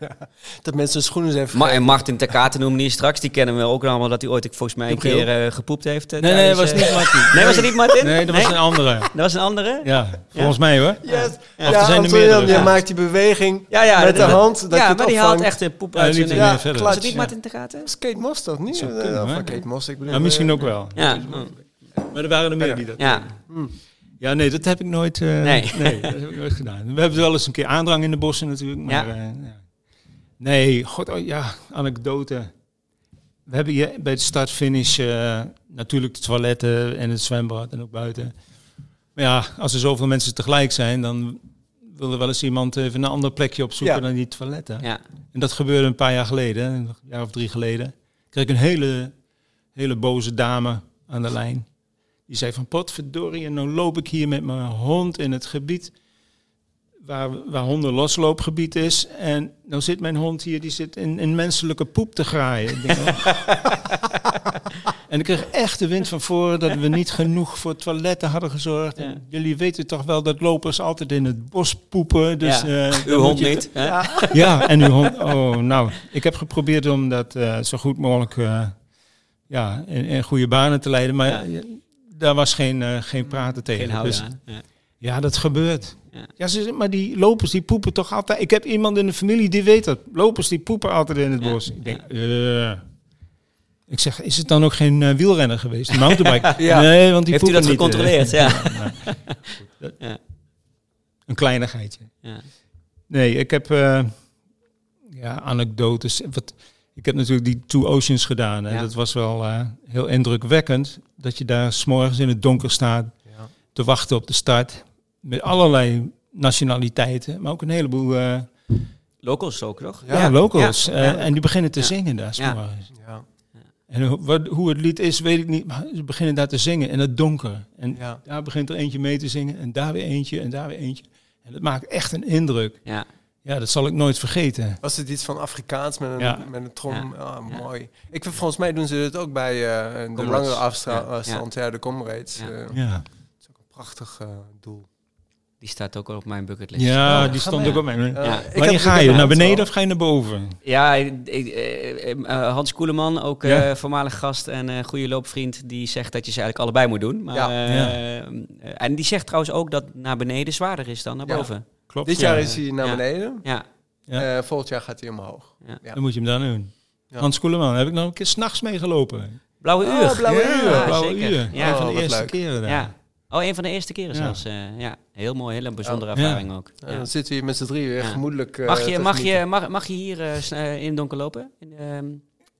ja. Dat mensen hun schoenen zijn Ma en Martin Terkaten noemde je straks. Die kennen we ook allemaal dat hij ooit volgens mij een keer eh, gepoept heeft. eh, Nee, nee, dat was eh, niet Martin. <laughs> Nee, was het niet Martin? Nee, dat was een andere. <laughs> Dat was een andere? Ja, volgens mij hoor. Yes. Ja. Ja, Of er zijn er je Ja. maakt die beweging Ja, ja. met de hand. Dat je ja, maar die haalt echt de poep uit zijn... er Ja, weer verder. klats. Was het niet. Martin Terkaten? Skate Moss toch niet? Eh, van Kate Moss, ik bedoel. Ja, misschien ook wel. Ja. Maar er waren er meer die dat Ja. Ja, nee, dat heb ik nooit, eh, Nee. dat heb ik nooit gedaan. We hebben wel eens een keer aandrang in de bossen natuurlijk. Maar, Ja. eh, ja. Nee, god, oh, ja, anekdote. We hebben hier bij de start-finish eh, natuurlijk de toiletten en het zwembad en ook buiten. Maar ja, als er zoveel mensen tegelijk zijn, dan wil er wel eens iemand even een ander plekje opzoeken Ja. dan die toiletten. Ja. En dat gebeurde een paar jaar geleden, een jaar of drie geleden. Kreeg ik een hele, hele boze dame aan de lijn. Die zei van potverdorie, en nou loop ik hier met mijn hond in het gebied waar, waar honden losloopgebied is. En nou zit mijn hond hier, die zit in, in menselijke poep te graaien. Oh. <laughs> en ik kreeg echt de wind van voren dat we niet genoeg voor toiletten hadden gezorgd. En jullie weten toch wel dat lopers altijd in het bos poepen. Dus, Ja. eh, Uw hond niet. hè? ja, en uw hond. Oh, nou, ik heb geprobeerd om dat eh, zo goed mogelijk eh, ja, in, in goede banen te leiden. Maar daar was geen, eh, geen praten tegen. Geen houden Dus, aan. Ja. ja, dat gebeurt. Ja. Ze, maar die lopers die poepen toch altijd. Ik heb iemand in de familie die weet dat. Lopers die poepen altijd in het bos. Ik denk, eh. ik zeg, is het dan ook geen eh, wielrenner geweest? Een mountainbike? <laughs> Ja. Nee, want die Heeft u dat niet, gecontroleerd? Ja. <laughs> Ja. Een kleinigheidje. Ja. Nee, ik heb ja, anekdotes. Wat, ik heb natuurlijk die Two Oceans gedaan. En Ja. dat was wel eh, heel indrukwekkend. Dat je daar s'morgens in het donker staat Ja. te wachten op de start. Met allerlei nationaliteiten. Maar ook een heleboel eh, Locals ook, toch? Ja, locals. Ja. Eh, Ja. En die beginnen te zingen daar. S'morgens. Ja. En hoe, wat, hoe het lied is, weet ik niet. Maar ze beginnen daar te zingen in het donker. En daar begint er eentje mee te zingen. En daar weer eentje en daar weer eentje. En dat maakt echt een indruk. Ja. Ja, dat zal ik nooit vergeten. Was het iets van Afrikaans met een, Ja. met een trom? Ja. Ah, mooi. Ik vind volgens mij doen ze het ook bij eh, de Comrades. langere afstand. Ja, de Comrades. Ja. eh, Ja, dat is ook een prachtig eh, doel. Die staat ook al op mijn bucketlist. ja Oh, die stond ook op mijn... Eh, Ja. Wanneer ga je? Naar beneden of ga je naar boven? Ja, ik- eh, eh, Hans Koeleman, ook eh, voormalig gast en eh goede loopvriend, die zegt dat je ze eigenlijk allebei moet doen. Maar, Ja. eh, Ja. eh, en die zegt trouwens ook dat naar beneden zwaarder is dan naar Ja. boven. Klopt. Dit ja. jaar is hij naar Ja. beneden. Ja, Ja. Eh, volgend jaar gaat hij omhoog. Ja. Ja. Dan moet je hem dan doen. Ja. Hans Koeleman, heb ik nog een keer s'nachts meegelopen. Blauwe Oh, uur. Blauwe ja, Uur. Blauwe zeker. uur. Ja. Een van Oh, de wat eerste leuk. keren daar. Ja. Oh, een van de eerste keren Ja. zelfs. eh, ja, heel mooi, hele bijzondere Ja. ervaring ook. Ja. dan zitten we hier met z'n drieën weer Ja. gemoedelijk. eh, Mag, je, mag, je, mag, mag je hier eh, eh, in het donker lopen? In, ehm,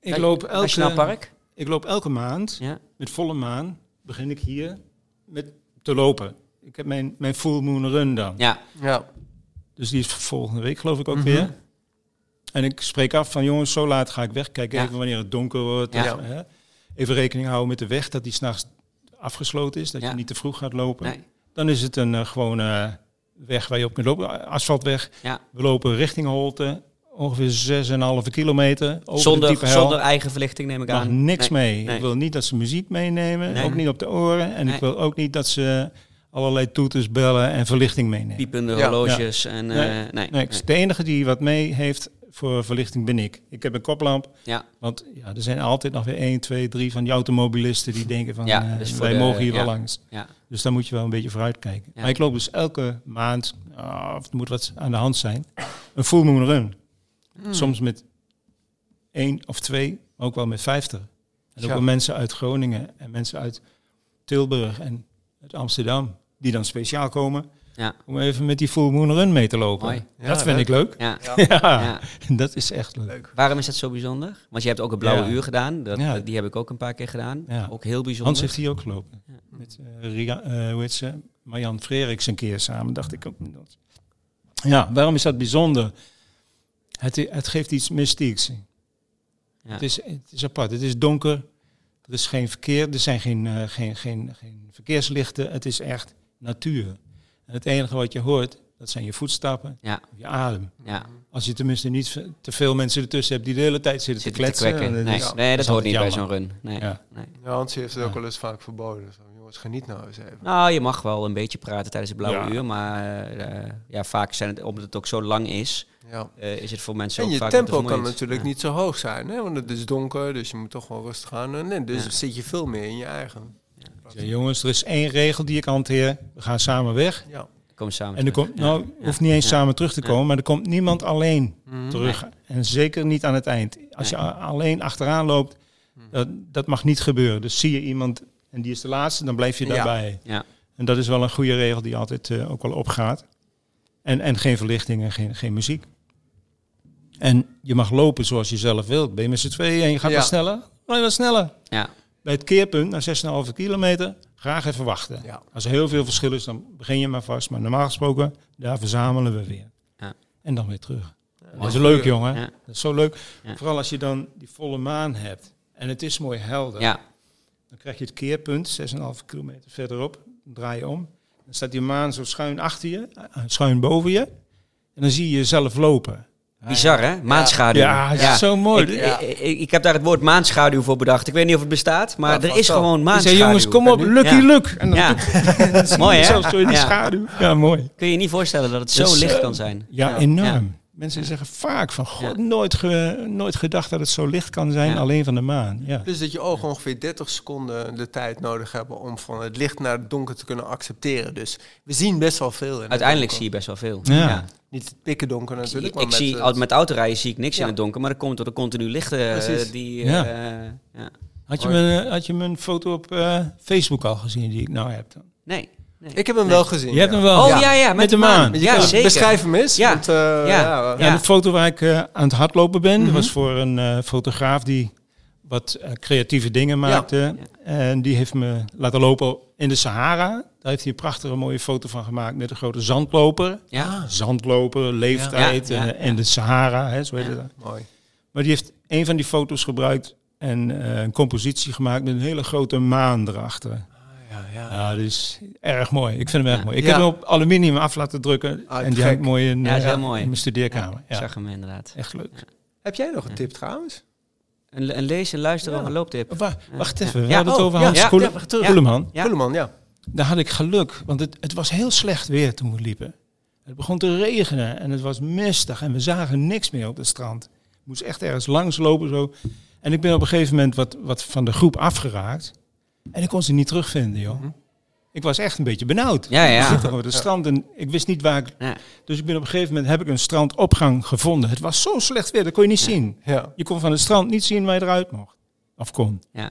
Ik loop Nationaal elke, Park? ik loop elke maand, Ja. met volle maan, begin ik hier met te lopen. Ik heb mijn, mijn full moon run dan. Ja. Ja. Dus die is volgende week geloof ik ook Mhm. weer. En ik spreek af van jongens, zo laat ga ik weg. Kijk Ja. even wanneer het donker wordt. Ja. Of, hè. Even rekening houden met de weg, dat die s'nachts afgesloten is. Dat Ja. je niet te vroeg gaat lopen. Nee. Dan is het een eh, gewone weg waar je op kunt lopen. Asfaltweg. We lopen richting Holte. Ongeveer 6,5 kilometer. Over Zonder, diepe hel. zonder eigen verlichting neem ik mag aan. niks Nee. mee. nee. Ik wil niet dat ze muziek meenemen. Ook niet op de oren. En ik wil ook niet dat ze allerlei toeters, bellen en verlichting meenemen. Piepende Ja. horloges. En, eh, Nee. nee. Nee, nee. ik- de enige die wat mee heeft voor verlichting ben ik. Ik heb een koplamp. Ja. Want ja, er zijn altijd nog weer 1, 2, 3 van die automobilisten die denken van Ja, eh, dus wij de- mogen hier ja. wel langs. Ja. Dus daar moet je wel een beetje vooruit kijken. Ja. Maar ik loop dus elke maand, ah, of er moet wat aan de hand zijn, een full moon run. Hmm. Soms met één of twee, maar ook wel met vijftig. En ook Ja. wel mensen uit Groningen en mensen uit Tilburg en uit Amsterdam, die dan speciaal komen Ja. om even met die full moon run mee te lopen. Mooi. Ja, dat vind leuk. ik leuk. <laughs> Ja. Ja. Dat is echt leuk. Leuk. Waarom is dat zo bijzonder? Want je hebt ook een blauwe Ja. uur gedaan. Dat, Ja. Die heb ik ook een paar keer gedaan. Ja. Ook heel bijzonder. Hans heeft hier ook gelopen. Ja. Met eh, Ria, hoe heet ze? Marjan Freriks een keer samen, dacht ik ook. Dat. Ja, waarom is dat bijzonder? Het, het geeft iets mystieks. Ja. Het, is, het is apart. Het is donker. Er is geen verkeer. Er zijn geen, eh, geen, geen, geen verkeerslichten. Het is echt natuur. En het enige wat je hoort, dat zijn je voetstappen, Ja. je adem. Ja. Als je tenminste niet te veel mensen ertussen hebt die de hele tijd zitten, Zit te kletsen. en Nee, is- nee, dat hoort niet bij zo'n run. Nee. Ja. nee. Ja, Hans heeft het ook wel eens vaak verboden. Zo, jongens, geniet nou eens even. Nou, je mag wel een beetje praten tijdens het blauwe Ja. uur. Maar eh, ja, vaak zijn het, omdat het ook zo lang is, Ja. eh, is het voor mensen En ook je vaak wat te tempo kan natuurlijk Ja. niet zo hoog zijn, hè? want het is donker, dus je moet toch wel rustig aan. En nee, dus Ja. zit je veel meer in je eigen. Ja, jongens, er is één regel die ik hanteer. We gaan samen weg. Ja. Komen samen En er komt, nou, Ja. hoeft niet eens Ja. samen terug te Ja. komen, maar er komt niemand alleen Mhm. terug. En zeker niet aan het eind. Als Nee. je alleen achteraan loopt, dat, dat mag niet gebeuren. Dus zie je iemand en die is de laatste, dan blijf je daarbij. Ja. En dat is wel een goede regel die altijd eh, ook wel opgaat. En, en geen verlichting en geen, geen muziek. En je mag lopen zoals je zelf wilt. Ben je met z'n tweeën en je gaat Ja. wat sneller? Je wat sneller. Ja. Bij het keerpunt, na 6,5 kilometer, graag even wachten. Ja. Als er heel veel verschil is, dan begin je maar vast. Maar normaal gesproken, daar verzamelen we weer. Ja. En dan weer terug. Ja, Dat is leuk, jongen. Dat is zo leuk. Vooral als je dan die volle maan hebt. En het is mooi helder. Ja. Dan krijg je het keerpunt, 6,5 kilometer verderop. Dan draai je om. Dan staat die maan zo schuin achter je, eh, schuin boven je. En dan zie je jezelf lopen. Bizar, hè? Maanschaduw. Ja, is zo mooi. Ik, Ja. ik, ik, ik heb daar het woord maanschaduw voor bedacht. Ik weet niet of het bestaat, maar Ja, er is wel. gewoon maanschaduw. zei, jongens, kom op, lucky Ja. look. En dan Ja. <laughs> Mooi, hè? zelfs door die Ja. schaduw. Ja, mooi. Kun je je niet voorstellen dat het zo Dus, licht eh, kan zijn? Ja, Ja. enorm. Mensen zeggen vaak van, god, Ja. nooit, ge- nooit gedacht dat het zo licht kan zijn, Ja. alleen van de maan. Ja. Dus dat je ogen ongeveer 30 seconden de tijd nodig hebben om van het licht naar het donker te kunnen accepteren. Dus we zien best wel veel. Uiteindelijk zie je best wel veel. Ja. Niet het pikken donker natuurlijk. ik maar met, zie, eh, al- met autorijden zie ik niks Ja. in het donker, maar dat komt door de continu lichten eh, die... Ja. eh, ja. Had, je mijn, had je mijn foto op eh, Facebook al gezien die ik nou heb? Dan? Nee. Nee. Ik heb hem Nee. wel gezien. Je hebt ja. hem wel. Oh Ja. ja, ja, met, Met de maan. Ja, zeker. Beschrijf hem eens. Ja. Want, eh, Ja. ja. Ja, de foto waar ik eh, aan het hardlopen ben, Mhm. dat was voor een eh, fotograaf die wat creatieve dingen maakte. En die heeft me laten lopen in de Sahara. Daar heeft hij een prachtige mooie foto van gemaakt met een grote zandloper. Ja. Zandloper, leeftijd Ja, ja, in de Sahara, hè, zo heet Ja. het. Mooi. Maar die heeft een van die foto's gebruikt en eh, een compositie gemaakt met een hele grote maan erachter. Ja, ja. Is erg mooi. Ik vind hem erg mooi. Ik Ja. heb hem op aluminium af laten drukken Ah, en die hangt mooi in, Ja, is eh, mooi. in mijn studeerkamer. Ik Ja, zag hem inderdaad. echt leuk. Heb jij nog een tip trouwens? Een, een lees en luister Ja. over looptip. Wa- wacht even, we Ja. hadden het Oh, over Hans. Koeleman. Ja. Koeleman, ja. Daar had ik geluk, want het, het was heel slecht weer toen we liepen. Het begon te regenen en het was mistig en we zagen niks meer op het strand. Ik moest echt ergens langs lopen zo. En ik ben op een gegeven moment wat, wat van de groep afgeraakt. En ik kon ze niet terugvinden, joh. Mhm. Ik was echt een beetje benauwd. Ja, ja. Ik op het strand en ik wist niet waar ik... Ja. Dus ik ben op een gegeven moment heb ik een strandopgang gevonden. Het was zo slecht weer, dat kon je niet zien. Ja. Je kon van het strand niet zien waar je eruit mocht. Of kon. Ja.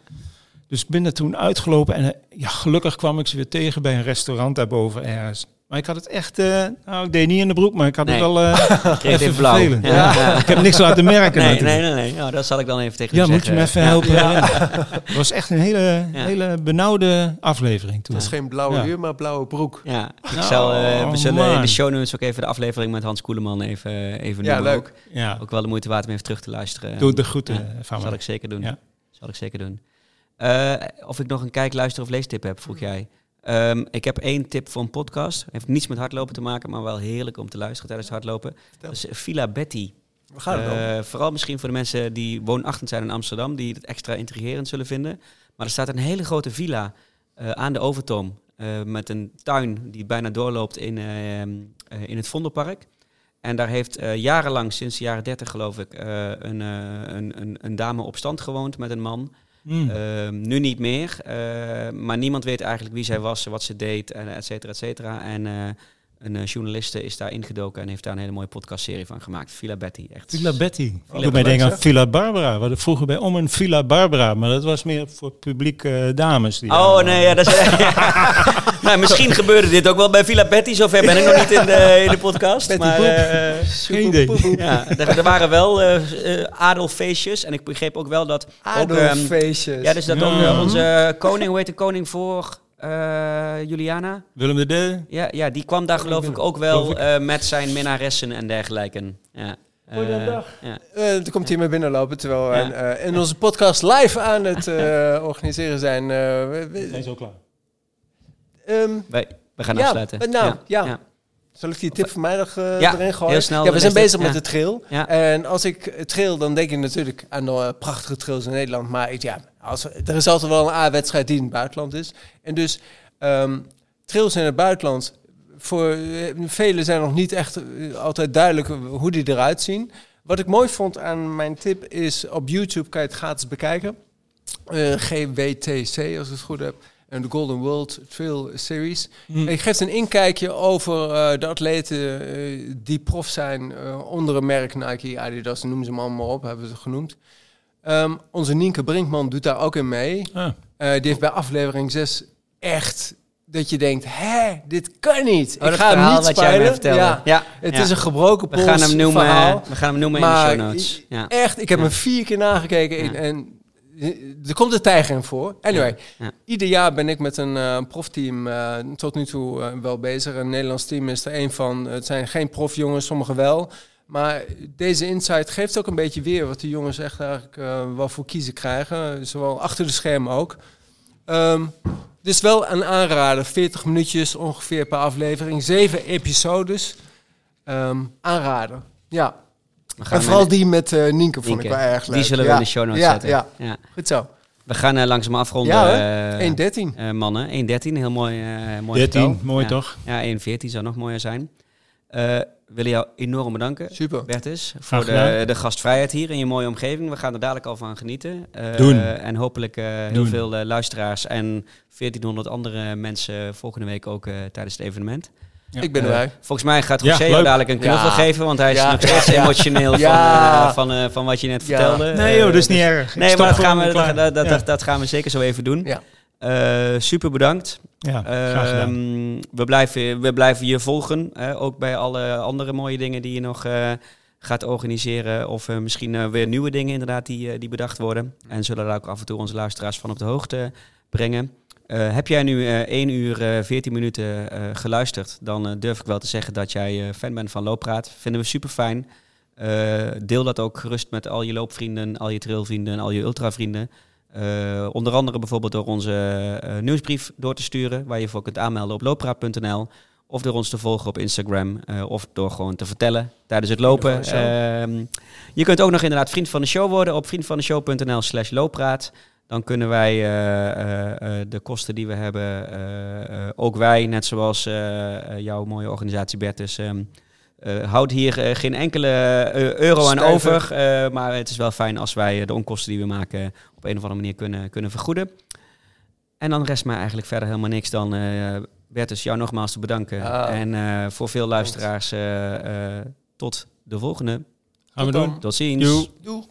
Dus ik ben er toen uitgelopen en eh, ja, gelukkig kwam ik ze weer tegen bij een restaurant daarboven ergens. Maar ik had het echt, eh, nou ik deed niet in de broek, maar ik had Nee. het wel eh, <laughs> Kreeg even blauw. Ja. Ja. Ja. Ik heb niks laten <laughs> merken Nee, natuurlijk. nee, nee, nee. Nou, dat zal ik dan even tegen Ja, u moet je zeggen. me even Ja. helpen. <laughs> Het was echt een hele, Ja. hele benauwde aflevering toen. Dat is geen blauwe Ja. huur, maar blauwe broek. Ja, ik Nou, zal, eh, we zullen in de show notes ook even de aflevering met Hans Koeleman even, even Ja, noemen. leuk. Ook. Ja, ook wel de moeite waard om even terug te luisteren. doe de groeten Ja, van zal me. ik zeker doen. Ja. Zal ik zeker doen. Eh, of ik nog een kijk, luister of leestip heb, vroeg jij. Ehm, ik heb één tip voor een podcast. Heeft niets met hardlopen te maken, maar wel heerlijk om te luisteren tijdens het hardlopen. Dat is Villa Betty. We gaan het vooral misschien voor de mensen die woonachtend zijn in Amsterdam, die het extra intrigerend zullen vinden. Maar er staat een hele grote villa eh, aan de Overtoom. eh, met een tuin die bijna doorloopt in, eh, eh, in het Vondelpark. En daar heeft jarenlang, sinds de jaren 30 geloof ik, een, een, een, een dame op stand gewoond met een man. Mm. Ehm, nu niet meer, eh, maar niemand weet eigenlijk wie zij was, wat ze deed, et cetera, et cetera. En eh, een eh, journaliste is daar ingedoken en heeft daar een hele mooie podcastserie van gemaakt. Villa Betty, echt. Villa Betty. Villa Ik doe mij denken aan. Villa Barbara. We hadden vroeger bij om een Villa Barbara, maar dat was meer voor publiek eh, dames. Die Oh nee, ja, dat is, <laughs> nou, misschien gebeurde dit ook wel bij Villa Betty. Zover ben ik nog niet in de, in de podcast. Betty maar, eh, Geen idee. <laughs> ja, er, er waren wel eh, eh, adelfeestjes. En ik begreep ook wel dat... Ook, ehm, Adelfeestjes. ja, dus dat Ja. ook onze koning, hoe heet de koning voor eh, Juliana? Willem de D. Ja, ja, die kwam daar geloof ik ook wel eh, met zijn minnaressen en dergelijke. Ja. Goeiedag. Eh, ja. Eh, dan komt hij maar binnenlopen terwijl we Ja. eh, in onze podcast live aan het eh, <laughs> organiseren zijn. Eh, we- we- Zijn zo klaar. ehm, Wij, we gaan Ja, afsluiten. nou, ja. Zal ik die tip van mij nog eh, Ja, erin gooien? heel snel ja, we zijn bezig met de trail. En als ik trail, dan denk ik natuurlijk aan de eh, prachtige trails in Nederland. Maar ik, ja, als, er is altijd wel een A-wedstrijd die in het buitenland is. En dus ehm, trails in het buitenland, voor eh, velen zijn nog niet echt altijd duidelijk hoe die eruit zien. Wat ik mooi vond aan mijn tip is, op YouTube kan je het gratis bekijken. GWTC, als ik het goed heb. En de Golden World Trail Series. Hm. Ik geef een inkijkje over eh, de atleten eh, die prof zijn eh, onder een merk Nike, Adidas, noem ze maar allemaal op, hebben we ze genoemd. Ehm, onze Nienke Brinkman doet daar ook in mee. Ah, Eh, die heeft bij aflevering 6 echt dat je denkt, hè, dit kan niet. Oh, ik ga hem verhaal niet wat jij me spelen. vertelde. Ja, Ja, het ja. is een gebroken we pols gaan hem noemen, verhaal. we gaan hem noemen in Maar de show notes. Ja. Echt, ik heb Ja. hem vier keer nagekeken Ja. en, en er komt een tijger in voor. Anyway, Ja. ieder jaar ben ik met een eh, profteam eh, tot nu toe eh, wel bezig. Een Nederlands team is er een van. Het zijn geen profjongens, sommigen wel. Maar deze insight geeft ook een beetje weer wat de jongens echt eigenlijk wel voor kiezen krijgen. Zowel achter de schermen ook. Ehm dus wel een aanrader. 40 minuutjes ongeveer per aflevering. Zeven episodes. Ehm aanrader. Ja. We En vooral die met eh Nienke vond ik wel erg leuk. Die zullen we Ja. in de show notes ja, zetten. Ja, Ja. goed zo. We gaan eh, langzaam afronden. Ja, eh, 1.13. eh, mannen, 1.13, heel mooi, mooi 13, getal. mooi ja. toch? Ja, 1.14 zou nog mooier zijn. Eh willen jou enorm bedanken, Super. Bertus, voor de, de gastvrijheid hier in je mooie omgeving. We gaan er dadelijk al van genieten. Eh, Doen. En hopelijk eh, heel Doen. veel luisteraars en 1400 andere mensen volgende week ook eh, tijdens het evenement. Ja. Ik ben Eh, erbij. Volgens mij gaat José dadelijk een knuffel Ja. geven, want hij is Ja. nog steeds <laughs> emotioneel Ja. van, eh, van, eh, van wat je net Ja. vertelde. Nee joh, dat is niet erg. Ik Nee, maar dat gaan, we, dat, dat, Ja. dat, dat gaan we zeker zo even doen. Ja. Eh, super bedankt. Ja, graag gedaan. Ehm, we, blijven, we blijven je volgen. hè, ook bij alle andere mooie dingen die je nog eh, gaat organiseren. Of eh, misschien weer nieuwe dingen inderdaad die, die bedacht worden. En zullen daar ook af en toe onze luisteraars van op de hoogte brengen. Eh, heb jij nu eh 1 uur eh 14 minuten eh, geluisterd, dan durf ik wel te zeggen dat jij fan bent van Looppraat. Vinden we super fijn. deel dat ook gerust met al je loopvrienden, al je trailvrienden en al je ultravrienden. Onder andere bijvoorbeeld door onze nieuwsbrief door te sturen, waar je voor kunt aanmelden op looppraat.nl. Of door ons te volgen op Instagram. of door gewoon te vertellen tijdens het lopen. Ehm, je kunt ook nog inderdaad vriend van de show worden op vriendvandeshow.nl slash looppraat. Dan kunnen wij eh, eh, eh, de kosten die we hebben, ook wij, net zoals jouw mooie organisatie Bertus, ehm eh, houdt hier geen enkele euro aan Stuiver. over. eh, maar het is wel fijn als wij de onkosten die we maken op een of andere manier kunnen, kunnen vergoeden. En dan rest mij eigenlijk verder helemaal niks dan eh Bertus, jou nogmaals te bedanken. Ja. En eh, voor veel luisteraars, tot de volgende. Gaan we Tot doen. dan. Tot ziens. Doei.